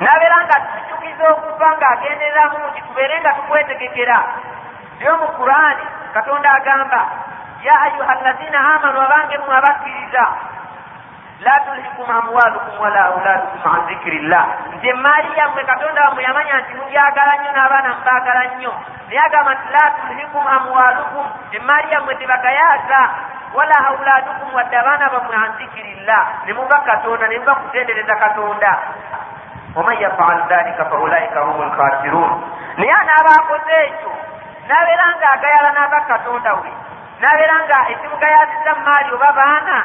N'abeera nga tujjukiza okufa ng'agendereramu nti tubeere nga tukwetegekera. Byo mu kurani katonda agamba ya ayuha allazina amanu abange mmwe abakkiriza la tulhikum amwalukum wala auladukum an dhikiri llah nti emaali yammwe katonda wammwe yamanya nti mubyagala nnyo n'abaana mubaagala nnyo naye agamba nti la tulhikum amwalukum emaali yammwe tebagayaasa wala auladukum wadde abaana bammwe an dhikiri llah ne muba katonda ne muba kutendereza katonda waman yafaal dhalika faulaika hum lkhasirun naye anaaba akoze ekyo n'abeera ng'agayala n'aba katonda we n'abeera nga ekimugayazizza mu maali oba baana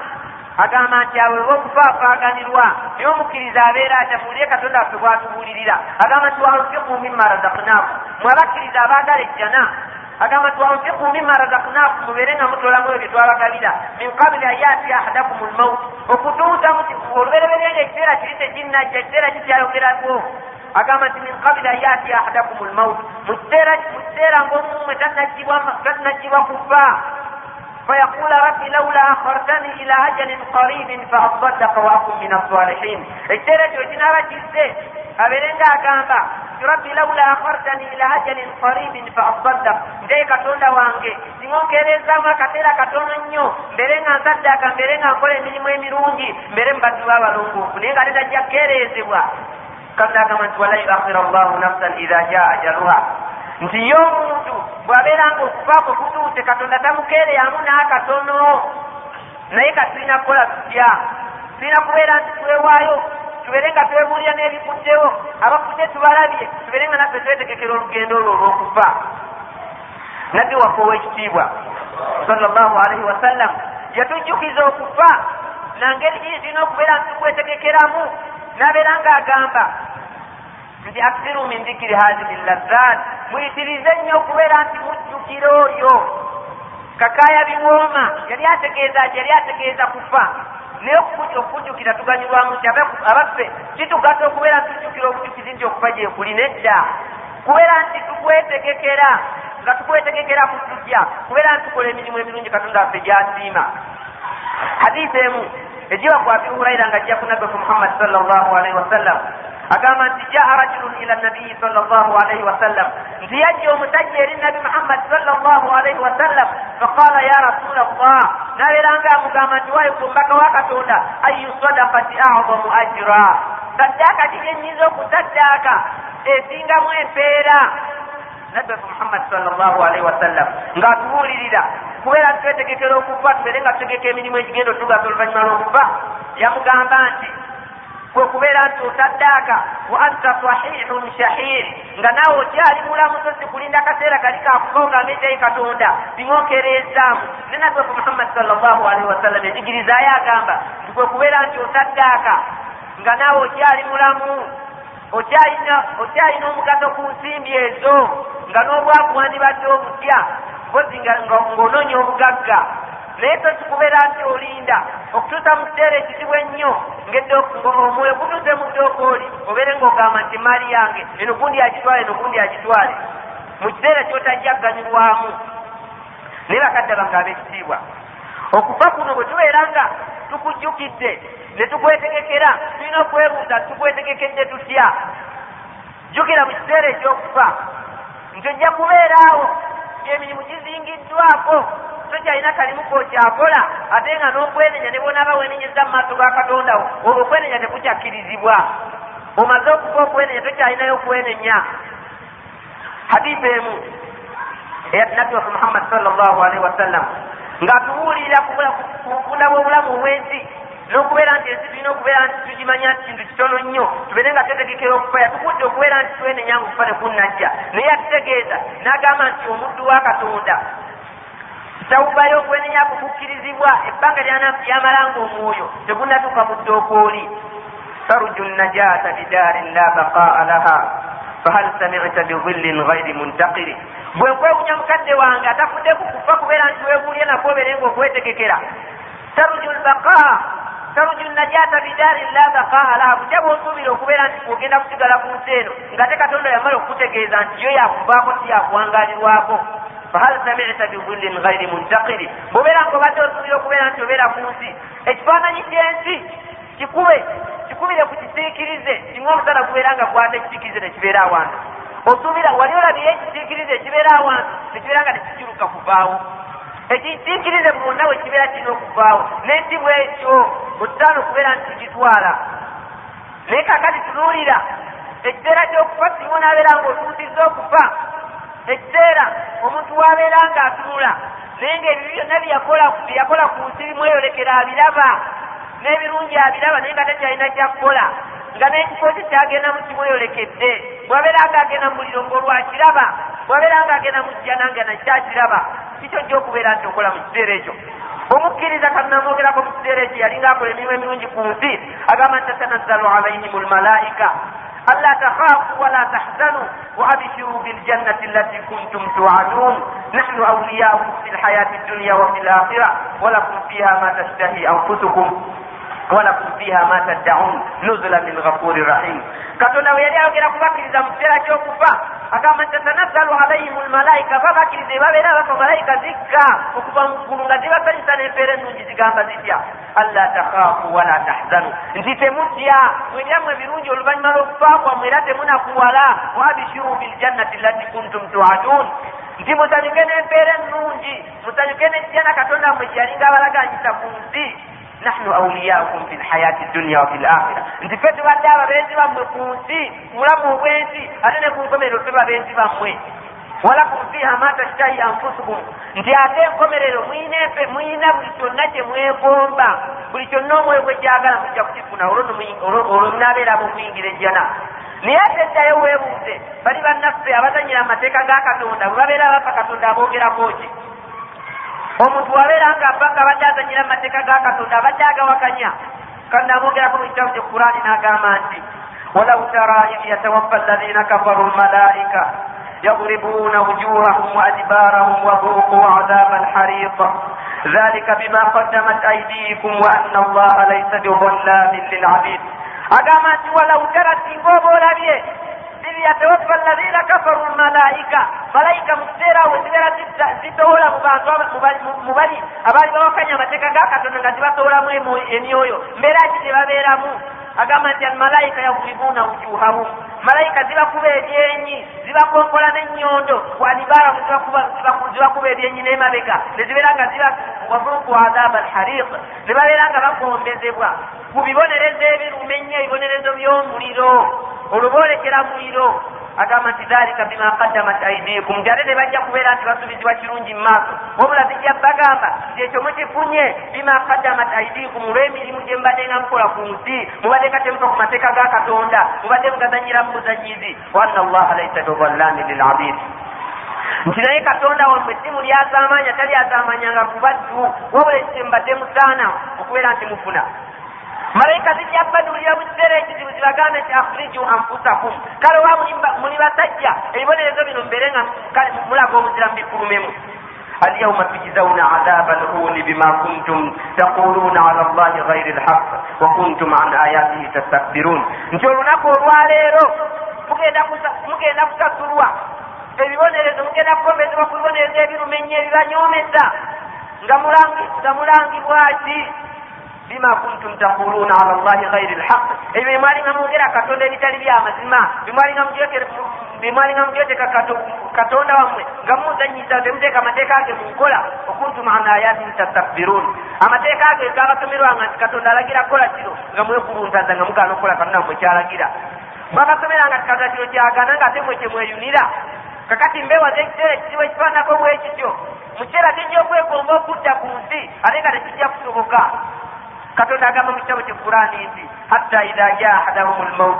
agamba nti awe oba okufaafaganirwa naye omukkiriza abeera atya muwulire katonda waffe bwatubuulirira. Agamba nti wanfiku mima razaknaku mwe abakkiriza abaagala ejjana. Agamba nti wanfiku mima razaknaku mubeere nga mutolamu ebyo twabagabira. Min kabuli ayati ahadakum lmaut okutuusa olubereberye nga ekiseera kiri tekinnajja ekiseera kikyayogerako. Agamba nti min kabuli ayati ahadakum lmaut mu kiseera ngaomumwe tannagibwa kufa فيقول ربي لولا أخرتني إلى أجل قريب فأصدق وأكن من الصالحين ekiseera ekyo kinaba kizze abeere ng'agamba rabbi laula akhartani ila ajalin qaribin fa asaddaq nte katonda wange singa onkeerezaamu akaseera katono nnyo mbeere nga nsaddaaka mbeere nga nkola emirimu emirungi mbeere mubaddu b'abalongoofu naye nga ate tajja kukeerezebwa katonda agamba nti wala yuakhira allahu nafsan idha jaa ajaluha nti ye omuntu bw'abeera nga okufaako kutuuse katonda tamukeereyamu n'akatono naye katulina kukola tutya? Tulina kubeera nti twewaayo tubeere nga twebuulira n'ebikuddewo abakudde tubalabye tubeere nga naffe twetegekera olugendo olwo olw'okufa. Nabbi waffe ow'ekitiibwa sallallahu alaihi wasallam yatujjukiza okufa nangeri gini tulina okubeera nti tukwetegekeramu n'abeera ng'agamba nti aksiru min dhikiri hazihi lazzat muyitirize nnyo okubeera nti mujjukira oyo. Kakaya biwooma yali ategeeza yali ategeeza kufa. Naye okujjukira tuganyulwamu ti abaffe kitugata okubeera tujjukira obujjukizi nti okufa gyekuli nedda. Kubeera nti tukwetegekera nga tukwetegekera kututya kubeera nti tukola emirimu emirungi katonda waffe gyasiima. Hadiisi emu egiba ku abi huraira nga ajja ku nabbi muhammad sallallahu alaihi wasallam agamba nti jaa rajulun ila nabiyi sallallahu alaihi wasallam. Nti yajja omusajja eri nabi muhammad sallallahu alaihi wasallam. Faqala ya rasula llah nabeeranga amugamba nti wayi ku mbaka wa katonda ayu sadakati adamu ajra. Saddaaka kiri enyinza okusaddaaka esingamu empeera nabbi waffe muhammad sallallahu alaihi wasallam. Ng'atubuulirira kubeera twetegekera okufa tubeere nga tutegeka emirimu egigenda otugasa oluvannyuma lw'okufa yamugamba nti kwekubeera nti otaddaaka wa anta sahihun shahir nga naawe okyali mulamu so si kulinda kaseera kali kakufa ogambe ekyayi katonda biŋokereezaamu ne nabbi waffe muhammad sallallahu alaihi wasallam enjigirizayo agamba nti kwekubeera nti otaddaaka nga naawe okyali mulamu. Okyalina omugaso ku nsimbi ezo. Nga n'obwavu wandibadde obutya. Mpozi ng'onoonya obugagga naye tokikubeera nti olinda okutuusa mu kiseera ekizibu ennyo ng'omwoyo gutuuse mu ddooka oli obeere ng'ogamba nti maali yange eno gundi agitwale eno gundi agitwale. Mu kiseera kyotajjagganyulwamu naye bakadde bange ab'ekitiibwa. Okufa kuno bwe tubeera nga tukujjukidde ne tukwetegekera tulina okwebuuza tukwetegekedde tutya? Jjukira mu kiseera ekyokufa nti ojja kubeeraawo emirimu gizingiddwako tokyalina kalimu kokyakola ate nga n'okwenenya ne bonaaba wenenyeza mu maaso ga katonda wo olwo okwenenya tekukyakkirizibwa omaze okufa okwenenya tokyalinayo okwenenya hadiisi emu nabbi waffe muhammad sallallahu alaihi wasallam ng'atubuulirira kufuna bw'obulamu obw'ensi n'okubeera nti ensi tulina okubeera nti tugimanya nti kintu kitono nnyo tubeere nga twetegekera okufa yatukudde okubeera nti twenenya nga okufa tekunnajja naye yatutegeeza n'agamba nti omuddu wa katonda tawubayo okwenenya kukukkirizibwa ebbanga lyamalanga omwoyo tegunnatuuka mu ddooka oli taruju najata bidaarin la baqaa laha fahal samicta bidillin ghairi muntakiri bwe nkwewunya mukadde wange atafudde kukufa kubeera nti webuulye nako obeere nga okwetegekera taruju lbaqaa taruju najata bidaarin la baqaa laha kutya bwosuubira okubeera nti ogenda kusigala ku nsi eno nga te katonda yamala okukutegeeza nti yo yakuvaako si yakuwangalirwako fahal samicta bidillin ghairi muntakiri bwobeera nga obadde osuubira okubeera nti obeera ku nsi ekifaananyi ky'ensi kikube kikubire ku kisiikirize singa omusana gubeera nga kwata ekisiikirize nekibeera awantu. Osuubira wali olabire ekisiikirize ekibeera awantu nekibeera nga tekikiruka kuvaawo. Ekisiikirize mwonna we kibeera kirina okuvaawo. N'ensi bwekyo otusaana okubeera nti kigitwala naye kakati tunuulira ekiseera ky'okufa singa onaabeera nga otuusizza okufa ekiseera omuntu waabeera nga atunula naye ngaebibi byonna byeyakola ku nsi bimweyolekera abiraba n'ebirungi abiraba naye nga takyalina kyakukola nga n'ekifo kye kyagenda mu kimweyolekedde bwabeera nga agenda mu muliro ng'olwakiraba bwabeera nga agenda mu jjana nga nakyakiraba kikyo jja okubeera nti okola mu kiseera ekyo. Omukkiriza kanamwogerako mu kiseera ekyo yalinga akola emirimu emirungi ku nsi agamba nti tatanazzalu alaihim lmalaika ألا تخافوا ولا تحزنوا وأبشروا بالجنة التي كنتم توعدون. نحن أولياؤكم في الحياة الدنيا وفي الآخرة. ولكم فيها ما تشتهي أنفسكم. ولكم فيها ما تدعون. نزلا من غفور رحيم. Katonda we yali ayogera kubakkiriza mu kiseera ky'okufa agamba nti tatanazzalu alaihim lmalaika babakkirize babeera bafa malayika zikka. Okuva mu ggulu nga zibasanyusa n'empeera ennungi zigamba zitya alla takhaafu wala tahzanu. Nti temutya mwebyammwe ebirungi oluvannyuma lw'okufa kwammwe era temunakuwala wabishiru biljannati lati kuntum tuadun nti musanyuke n'empeera ennungi musanyuke nejjana katonda mmwe kyeyalinga abalaganyisa ku nsi nahnu auliyaukum fi lhayati dunia wafi lakhira nti fe tubadde ababenzi bammwe ku nsi mulamu obwensi ate ne ku nkomerero fe babenzi bammwe walakum fiha ma tashtahi anfusukum nti ate enkomerero muyina buli kyonna kyemwegomba buli kyonna omwoyo gwekyagala mujja kukifuna olwo munabeera mukuyingira ejjana naye ate eddayo weebuuze bali bannaffe abazanyira amateeka ga katonda bwe babeera bafa katonda aboogerako ki omuntu wabeera nga aba nga abadde azanyira amateeka ga katonda abadde agawakanya kandi amwogerako mu kitabu kye kurani n'agamba nti walau tara id yatawaffa alladhina kafaru lmalaika yadribuna wujuhahum waadbarahum wadhuqu adaba alhariq. Dhalika bima qaddamat aydikum wa anna allaha laysa bidhallamin lilabid agamba nti walau tara singa oba olabye id yatawaffa alladhina kafaru lmalaika malayika mu kiseera awo zibeera zitowola mu bantu mu bali abaali bawakanya amateeka ga katonda nga zibatowolamu emyoyo mbeera ki gye babeeramu agamba nti almalayika yadribuuna wujuhahum malayika zibakuba ebyenyi zibakonkola n'ennyondo wanibaaramu zibakuba ebyenyi n'emabega nezibeera nga wazuku adaba alhariq ne babeera nga bagombezebwa ku bibonerezo ebiruma ennyo ebibonerezo by'omuliro olwo boolekera muliro agamba nti dhalika bima kaddamat aidikum ate ne bajja kubeera nti basubizibwa kirungi mu maaso wabula zijja bagamba nti ekyo mukifunye bima kaddamat aidikum olw'emirimu gye mubadde nga mukola ku nsi mubadde katemuka ku mateeka ga katonda. Mubadde mugazanyira mu buzanyizi wa anna allaha laisa bidallami lilabid nti naye katonda wammwe essimu lyazamanya talyazamanyanga ku baddu wabula ekyo mbadde musaana okubeera nti mufuna malayika zijja badulira mu kiseera ekizibu zibagambe nti akhriju anfusakum kale wa muli basajja ebibonerezo bino mubeere nga mulaga omuzira mubifulumemu اليوم تجزون عذاب الهون بما كنتم تقولون على الله غير الحق وكنتم عن آياته تستكبرون nti olunaku olwaleero mugenda kusasulwa ebibonerezo mugenda kukombezebwa ku bibonerezo ebiruma ennyo ebibanyomesa nga mulangibwaki bima kuntum taquluna ala llahi gairi lhaq ebyo bimwalinga mwogera katonda ebitali byamazima bimwalinga mugyoteka katonda wammwe nga muzanyiza temuteeka amateeka ge munkola okuntum an ayatin tastakbirun amateeka ge gagasomerwanga nti katonda alagira kukola kiro nga mwekuluntaza nga mugana okukola katonda mmwe kyalagira. Bagasomeranga ti katonda kino kyagana nga ate mwe kyemweyunira kakati mbewaza ekiseera ekizibu ekifaanako bwekityo mu kiseera kijja okwegomba okudda ku nsi ate nga tekijja kusoboka katonda agamba mu kitabo kyekurani nti hatta idha jaa ahadahum lmaut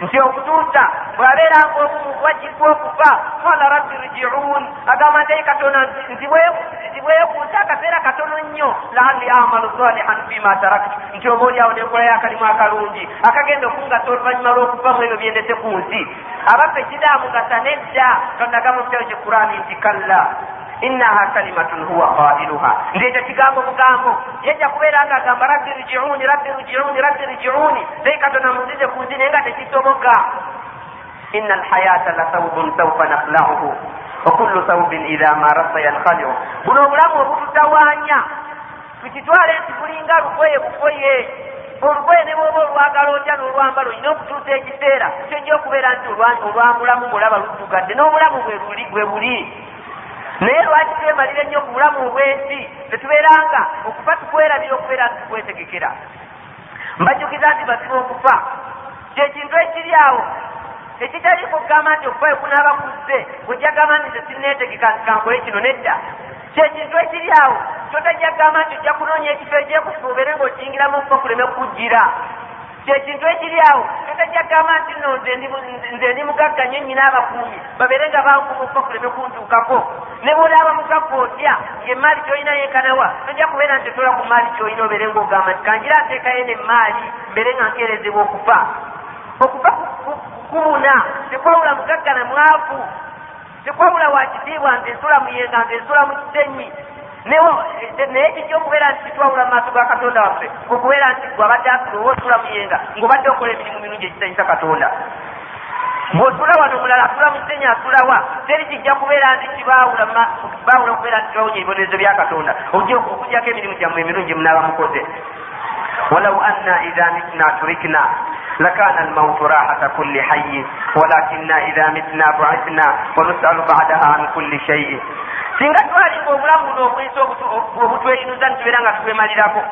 nti okutuusa bwabeeranga obumu bwajjibwa okufa qala rabbi rjiun. Agamba nti katonda nti bwekuusa akaseera katono nnyo laali amalu salihan fima taraktu. Nti oba oliawo nenkolayo akalimu akalungi akagenda okungasa oluvannyuma lw'okuva mu ebyo byendese ku nsi abaffe kidaamugasa nedda katonda agamba mu kitabo kyekurani nti kalla innaha kalimatun huwa qailuha nti ekyo kigambo bugambo yejja kubeera nga agamba rabbi rjiuni rabbi rjiuni rabbi rjiuni. Naye katonda muzize ku nsi naye nga tekisoboka ina alhayata la thawbun saufa naflauhu wakullu thawbin idha marasa yankhaliu buno obulamu obututawaanya tukitwale nti bulinga lugoye bugoye olugoye ne bwoba olwagala otya n'olwambala olina okutuusa ekiseera. Kyojja okubeera nti olwamulamu bwolaba luddugadde n'obulamu bwe buli naye lwaki twemalira ennyo ku bulamu obwensi? Tetubeeranga okufa tukwerabira okubeera nti tukwetegekera. Mbajjukiza nti bazibu okufa kyekintu ekiri awo ekitali kugamba nti okufa ekunaaba kuzze ojja gamba nti tesineetegeka nti kankole kino nedda. Kyekintu ekiri awo totajja kugamba nti ojja kunoonya ekifo ekyekusiba obeere ng'okiyingiramu okufa kuleme kujjira kyekintu ekiri awo totajja kugamba nti no nze ndi mugagga nnyo nyina abakuumi babeere nga bankuma okufa kuleme kuntuukako. Ne bwolaaba mugagga otya ngaemaali kyolina yenkanawa tojja kubeera nti tola ku maali kyolina obeere ngaogamba nti kanjira nteekayo nemaali mbeere nga nkeerezebwa okufa. Okufa kubuna tekwawula mugagga na mwavu. Tekwawula wakitiibwa nze nsula muyenga nze nsula mu kitenyi naye kijja okubeera nti kitwawula mu maaso ga katonda waffe okubeera nti gwe abadde asula oba osula muyenga ng'obadde okola emirimu mirungi ekisanyisa katonda bw'otula wano omulala atula musenya atulawa teri kijja kubeera nti kibaawula kibaawula okubeera nti kibawonya ebibonerezo bya katonda okujjako emirimu gyammwe emirungi munaaba mukoze walau anna idha mitna turikna لكان الموت راحة كل حي ولكننا إذا متنا بعثنا ونسأل بعدها عن كل شيء singa twalinga obulamu buno obuyisa obutweyinuza nitubeera nga tubwemalirako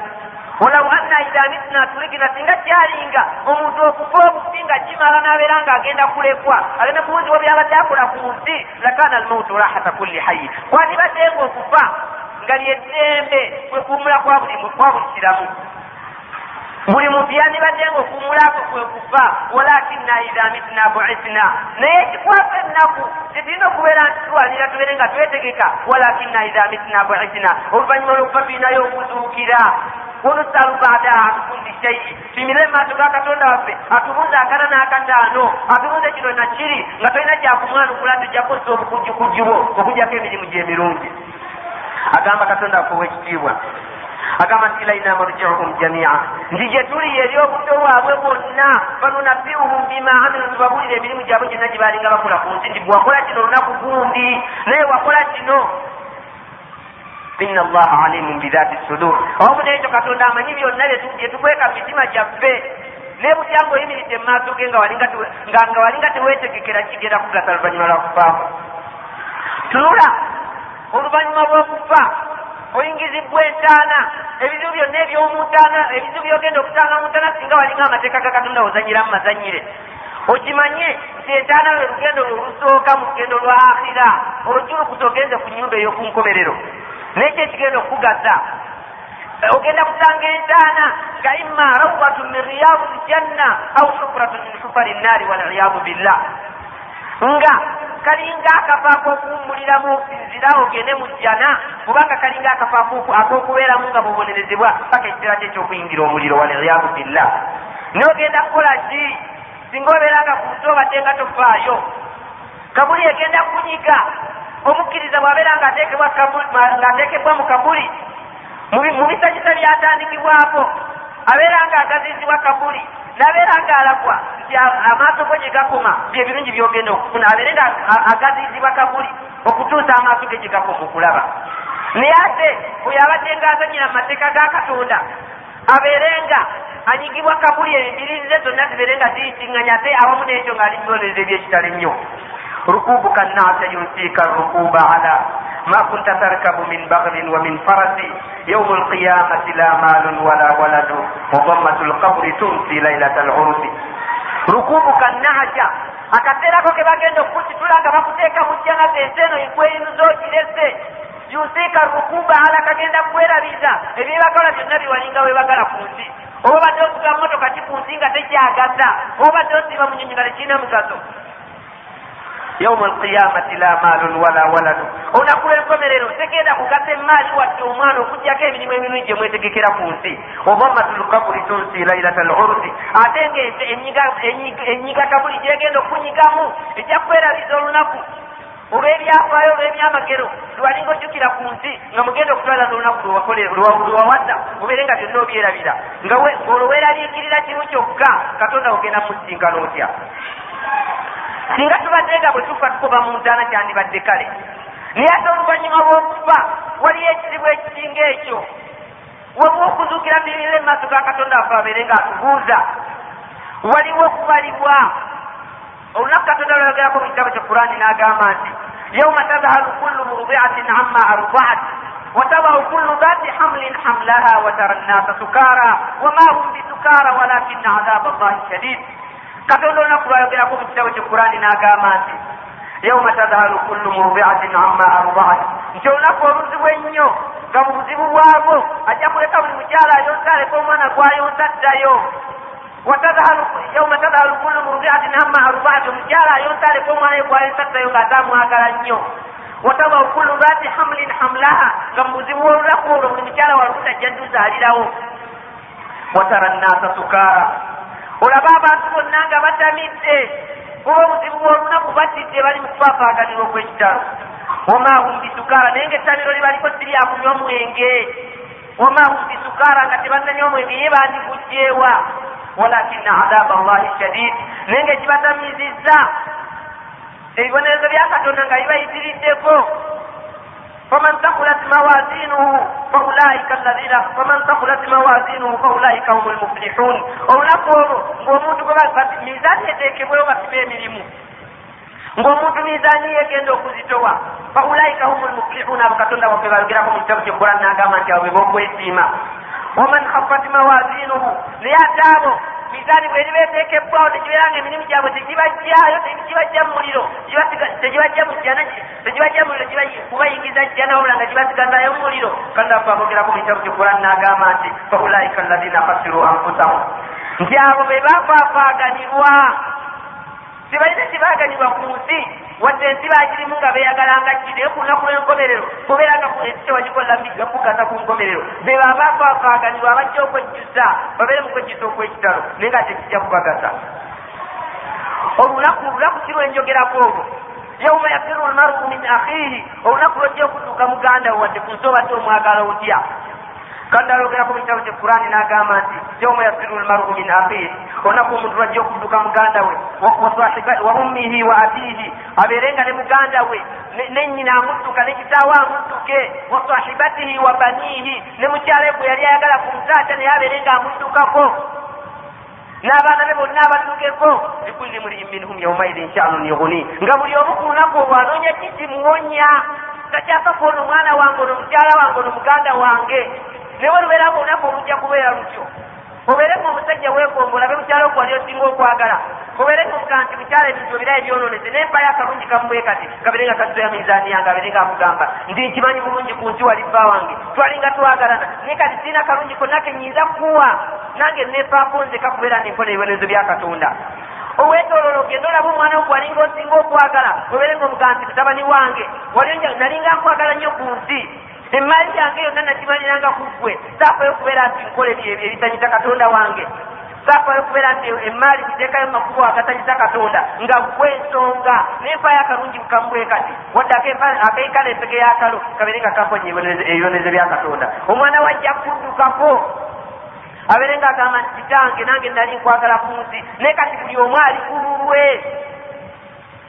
olaw anna idha mitna tulikina singa kyalinga omuntu okufa obufi nga kimala nabeera nga agenda kulekwa agenda kubuuzibwa byabadde akola ku nsi lakana almautu rahata kulli hayi kwandibaddenga okufa nga lyeddembe kwekuwumula kwa buli kiramu buli muntu yandibaddenga okumulako kwekufa walakina idha mitna buithna. Naye ekikwasa ennaku tetulina okubeera nti tulwanira tubeere nga twetegeka walakina idha mitna buithna. Oluvanyuma lwokufa tulinayo okuzuukira. Wanusalu badaha an kulli shayi tuyimire maaso ga katonda waffe atubuuza akana n'akataano atubuuze kino nakiri nga tolina kyakumwanukula tujjakozesa obukujjukujju bwo okujjako emirimu gyemirungi agamba katonda waffe owekitiibwa agamba nti ilaina marjiuhum jamia. Nti gye tuli eri obudde bwabwe bwonna fanunabiuhum bima amilu tubabulira emirimu gyabwe gyonna gye balinga bakola ku nsi nti bwewakola kino olunaku gundi naye wakola kino ina allaha alimun bidhati sudur. Owamu nekyo katonda amanyi byonna byetukweka mitima gyaffe naye butya nga oyimiridde mumaaso ge nga walinga tewetegekera kigenda kugasa oluvanyuma lwakufaamu tunula oluvanyuma lwokufa oyingizibwa entaana ebizibu byonna ebyomutaana ebizibu byogenda okutaana mutaana singa walinga amateeka ga katonda ozanyira mu mazanyire. Okimanye nti entaana lwe lugendo lwe olusooka mu lugendo lwa akhira olujulukuta ogenze ku nyumba ey'okunkomerero. Nekyo ekigenda okugasa ogenda kusanga entaana nga imma rawdatu min riyadu ljanna au sufratu min sufari nnaari waliyadu billah. Nga kalinga akafo akokuwummuliramu osinzira ogende mu jjana kubanga kalinga akafo akokubeeramu nga bubonerezebwa paka ekiseera kye ekyokuyingira omuliro waliyadu billah. Nogenda kukola ki? Singa obeera nga ku nsi obadde nga tofaayo kabuli egenda kunyiga omukkiriza bwabeera ng'ateekebwa mu kabuli mu bisanyisa byatandikibwako abeera nga agazizibwa kabuli nabeera ng'alagwa nti amaaso go gye gakoma byebirungi byogenda okufuna abeere nga agazizibwa kabuli okutuusa amaaso ge gye gakoma okulaba. Naye ate oyo abadde ng'azanyira mu mateeka ga katonda abeere nga anyigibwa kabuli embirizi ze zonna zibeere nga ziyitiŋŋanya ate awamu n'ekyo ng'ali mubonereza ebyekitale nnyo ركوبك النعس ينسيك الركوب على ما كنت تركب من بغل ومن فرس يوم القيامة لا مال ولا ولد وضمة القبر تنسي ليلة العرس ركوبك النعس akaseerako ke bagenda okukukitula nga bakuteeka mu janata ensi eno egweyinza ogirese yusiika rukuba ala kagenda kwerabiriza ebyebagala byonna biwalinga webagala ku nsi obadde ovuga motoka ti ku nsi nga tekyagaza obadde osiiba munyonyi nga tekirina mugaso yauma alqiyamati la maalun wala waladu olunaku lwenkomerero tegenda kugasa emaali wadde omwana okugjako emirimu eminui gye mwetegekera ku nsi obamatu lkabuli tunsi lailata lurusi ate nga enyiga kabuli gyegenda okunyigamu ejja kwerabiza olunaku olwebyafaayo olwebyamagero lwalinga ojjukira ku nsi nga mugenda okutwalaza olunaku lwewawadda obeere nga byonna obyerabira nga olwo weeraliikirira kimu kyokka katonda ogenda musinkana otya singa tubadde nga bwe tufa tukuba mu ntaana kyandibadde kale naye ate oluvannyuma lw'okufa waliyo ekizibu ekisinga ekyo waliwo okuzuukira mirira emaaso ga katonda waffe abeere ng'atubuuza waliwo okubalibwa olunaku katonda lwayogerako mu kitabo kye kurani n'agamba nti yauma tadhalu kullu murdiatin amma ardaat وتضع كل ذات حمل حملها وترى الناس سكارى وما هم بسكارى ولكن عذاب الله شديد katonda olunaku lwayogerako mu kitabo kyekurani n'agamba nti yauma tadhalu kullu murdiatin amma ardaat nti olunaku oluzibu ennyo nga mu buzibu bwabwo ajja kuleka buli mukyala ayonsa aleka omwana gwayonsa ddayo yauma tadhalu kullu murdiatin amma ardaat omukyala ayonsa aleka omwana we gwayonsa ddayo ng'atamwagala nnyo. Watadau kullu dhati hamlin hamlaha nga mu buzibu bwolunaku olwo buli mukyala walukuta ajja dduzaalirawo watara nnasa sukaara olaba abantu bonna nga batamidde kuba obuzibu bwolunaku batidde bali mu kufaafaaganira okw'ekitalo wama hum bisukaara naye ngaettamiro libaliko siryakunywa omwenge. Wama hum bisukaara nga tebannanywa omwenge ye bandikugjeewa walakina adaba llahi shadid. Naye ngaekibatamizizza ebibonerezo bya katonda nga bibayitiriddeko faman takulat mawazinuhu faulaika alladhina faman takulat mawazinuhu faulaika hum lmuflihun olunaku olwo ng'omuntu mizaani eteekebwewo basiba emirimu ng'omuntu mizaani yegenda okuzitowa faulaika hum lmuflihun abo katonda waffe bayogerako mu kitabu kyekoran nagamba nti abo be bokwesiima waman khafat mawazinuhu naye ate abo mizaani bwe riba eteekebwawo tegibeera nga emirimu gyabwe tegibajjayo tegibajja mu muliro tegibajja mu jjana tegibajja mu muliro kubayingiza jjana wabula nga gibasigazayo mu muliro. Kandi afe abogerako mu kitabu kikuran n'agamba nti faulaika alladina khasiru anfusahum. Nti abo be bafaafaaganirwa tebalina kibaaganibwa ku nsi. Wadde ensi bagirimu nga beeyagalanga ki naye ku lunaku lw'enkomerero. Kubeeranga ensi tewagikola mbiga kugasa ku nkomerero. Be babafaafaganirwa abajja okwejjusa babeere mu kwejjusa okw'ekitalo naye nga tekijja kubagasa. Olunaku lunaku kirwenjogerako olwo yauma yafiru lmaru min akhihi olunaku lwojja okudduka muganda we wadde ku nsi obadde omwagala otya kandi alogerako mu kitabo kyekurani n'agamba nti yauma yafiru lmaru min akhihi olunaku omuntu lwajja okudduka muganda we wa ummihi wa abihi abeerenga ne muganda we nenyina amudduka ne kitaawe amudduke wa sahibatihi wa banihi ne mukyala gwe yali ayagala ku musaata naye abeerenga amuddukako n'abaana be bonna abaddukeko likulli muriin minhum yaumaidin shanun yuguni nga buli omu ku lunaku olwo anoonya kikimuwonya takyafa kuona omwana wange ono mukyala wange ono muganda wange naye olubeeramu olunaku olujja kubeera lutyo. Obeeremu omusajja weegomba olabe mukyala oku wali osinga okwagala. Obeeremu omugaa nti mukyala ebintu ebira ebyononese. Naye mpayo akalungi kamubwe kati kabeere nga kasoya mizaani yange abeere nga akugamba ndi nkimanyi bulungi ku nsi wali bba wange. Twalinga twagalana. Naye kati sirina kalungi konna kenyinza kuwa. Nange neefaako nze kakubeera nenkola ebibonerezo bya katonda. Owetololo ogenda olaba omwana ogu walinga osinga okwagala. Obeere nga omugaa nti mutabani wange. Nalinga nkwagala nnyo ku nsi emaali yange yonna nagimaliranga ku ggwe. Saafayo okubeera nti nkola ebyo ebitanyisa katonda wange. Saafayo okubeera nti emaali ziteekayo makubo agatanyisa katonda nga ggwe ensonga. Nenfayo akalungi kamubwe kati wadde akeikala empeke yakalo kabeere nga kakonya ebibonerezo bya katonda. Omwana wajja kuddukako abeere nga agamba nti kitange nange nali nkwagala ku nsi. Naye kati buli omu ali ku lulwe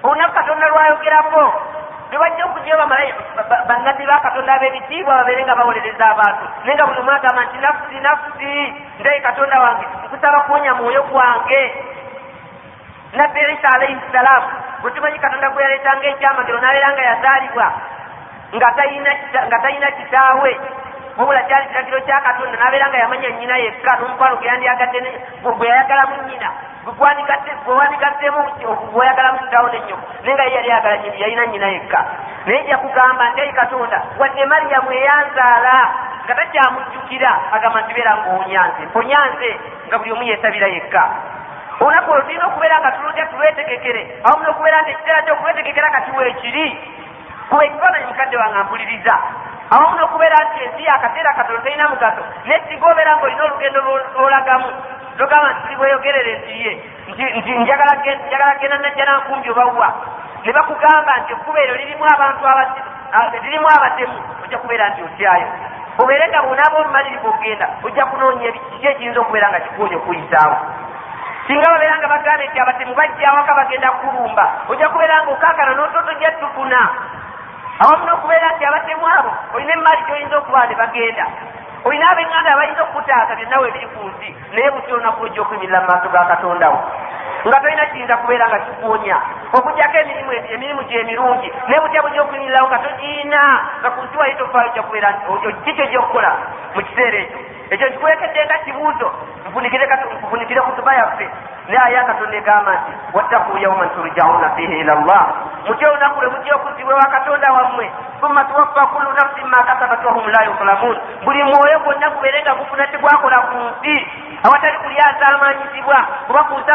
olunaku katonda lwayogerako tebajja okujja bannabbi ba katonda ab'ebitiibwa babeere nga bawolereza abantu. Naye nga buli omu agamba nti nafusi nafusi ndaye katonda wange nkusaba kuwonya mwoyo gwange. Nabbi isa alaihi salaamu bwe tumanyi katonda gwe yaleetanga ekyamagero n'abeera nga yazaalibwa nga talina kitaawe wabula kyali kiragiro kya katonda n'abeera nga yamanya nyina yekka n'omukwano gwe yandiyagadde gwe yayagalamu nyina bwewanigattemu bweoyagalamu kitaawo nenyoko naye nga ye yali ayagala yalina nyina yekka. Naye ja kugamba nti ayi katonda wadde mariyamu eyanzaala nga takyamujjukira. Agamba nti beera ngaonyanze mponyanze nga buli omu yeesabira yekka. Olunaku olwo tulina okubeera nga tuludya tulwetegekere. Awamu n'okubeera nti ekiseera ky'okulwetegekera kati weekiri kuba ekifaananyi mukadde wange ampuliriza awamu n'okubeera nti ensi yakaseera katono terina mugaso naye singa obeera ngaolina olugendo lwolagamu logamba nti tibweyogerere ntiye nti njagala genda najja nankumbi obawa ne bakugamba nti ekkuba eryo lirimu abantu lirimu abatemu ojja kubeera nti otyayo obeere nga bonaaba olumalirivu okgenda ojja kunoonya kiki ekiyinza okubeera nga kikuwonya okuyisaawo singa babeera nga bagamba nti abatemu bajjawaka bagenda kulumba ojja kubeera nga okaakana n'ototo ojja tukuna awamu n'okubeera nti abatemu abo olina emaali gyoyinza okuba ne bagenda. Olina abenganda abayinza okukutaasa byonna weebiri ku nsi naye buti olunaku lujja okuyimirira mu maaso ga katondawo nga tolina kiyinza kubeera nga kikuwonya okugjako emirimu emirimu gyemirungi naye butya bujja okuyimirirawo nga togiina nga ku nsi wali tofaayo ojja kubeera kiki ojja okukola mu kiseera ekyo? Ekyo nkikulekedde nga kibuuzo nfunikire kutuba yaffe. Naye aya katonda egamba nti wattaku yauman turjauna fihi ila llah mutya olunaku lwe mujja okuzibwewa katonda wammwe thumma tuwaffa kullu nafsin ma kasabat wahum la yuzlamun. Buli mwoyo gwonna gubeere nga gufuna tegwakola ku nsi. Awatali kuli asaamanyizibwa kuba ku nsi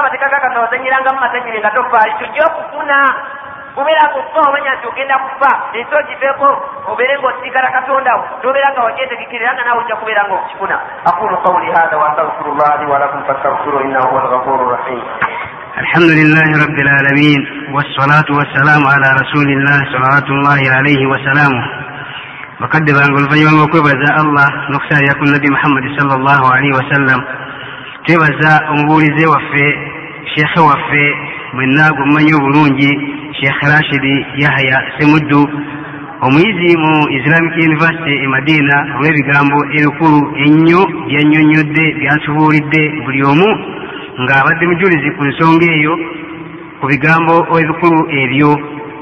nga ozanyirangamu mazanyire nga tofaali tujja okufuna gubeera ngaokufa omanya nti ogenda kufa ensi ogifeeko obeere ngaosiikala katondawo nobeera nga wakyetegekere era nga naawe ojja kubeera nga okukifuna aqulu qawli hatha waastagfiru llah li walakum fastaghfiru innahu huwa alghafuru rrahim الحمد لله رب العالمين والصلاة والسلام على رسول الله صلوات الله عليه وسلامه وقد بانغ الفيوم وكبز الله نكسى يكون نبي محمد صلى الله عليه وسلم تبز أمبولي زي وفي sheekhe waffe mwenna gwemumanyi obulungi sheekhe rashidi yahya semuddu omuyizi mu islamic university e madina olw'ebigambo ebikulu ennyo byannyonnyodde byansubuulidde buli omu ng'abadde mujulizi ku nsonga eyo ku bigambo ebikulu ebyo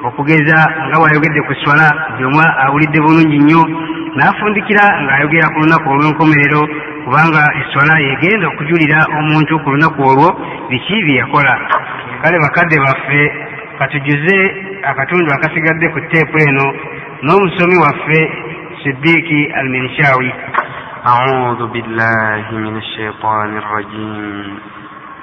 okugeza nga bw'ayogedde ku swala buli omu awulidde bulungi nnyo n'afundikira ng'ayogera ku lunaku olw'enkomerero kubanga eswala yegenda okujulira omuntu ku lunaku olwo biki bye yakola kale bakadde baffe katujuze akatundu akasigadde ku teepu eno n'omusomi waffe sidiiki alminshawi أعوذ بالله من الشيطان الرجيم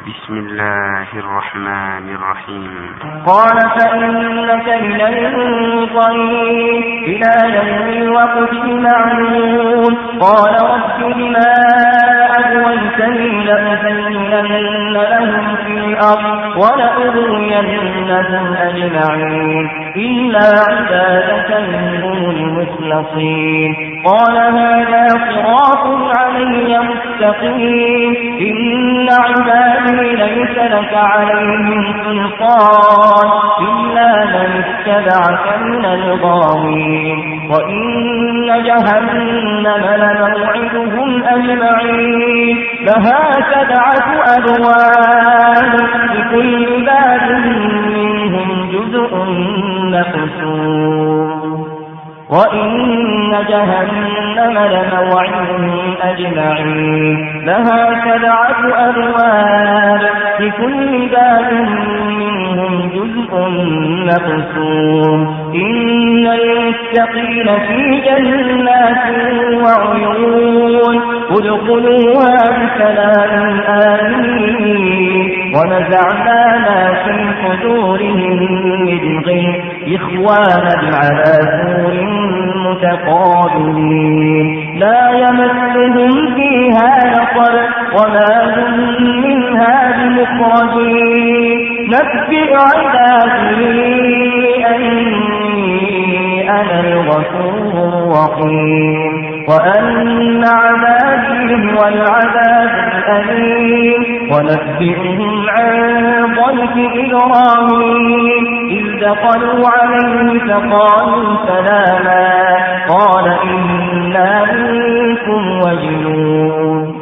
بسم الله الرحمن الرحيم قال فإنك من المنظرين إلى يوم الوقت المعلوم قال رب بما أغويتني لأزينن لهم في الأرض ولأغوينهم أجمعين إلا عبادك منهم المخلصين قال هذا صراط علي مستقيم إن عبادي ليس لك عليهم سلطان إلا من اتبعك من الغاوين. وإن جهنم لموعدهم أجمعين. لها سبعة أبواب. لكل باب منهم جزء مقسوم. وإن جهنم لموعدهم أجمعين لها سبعة أبواب لكل باب منهم جزء مقسوم إن المتقين في جنات وعيون ادخلوها بسلام آمين ونزعنا ما في صدورهم من غل. إخوانا على سور متقابلين. لا يمسهم فيها نصب وما هم منها بمخرجين. نبئ عبادي أني أنا الغفور الرحيم. وأن عذابهم والعذاب الأليم. ونبئهم عن ضيف إبراهيم. إذ دخلوا عليه فقالوا سلاما. قال إنا منكم وجنون.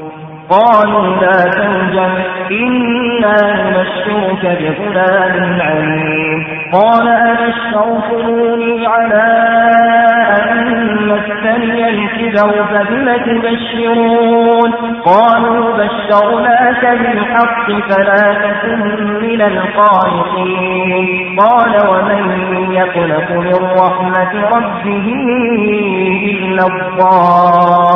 قالوا لا توجل إنا نبشرك بغلام عليم. قال أبشرتموني على أن كفروا فبم تبشرون قالوا بشرناك بالحق فلا تكن من القانطين. قال ومن يقلق من رحمة ربه إلا الضالون.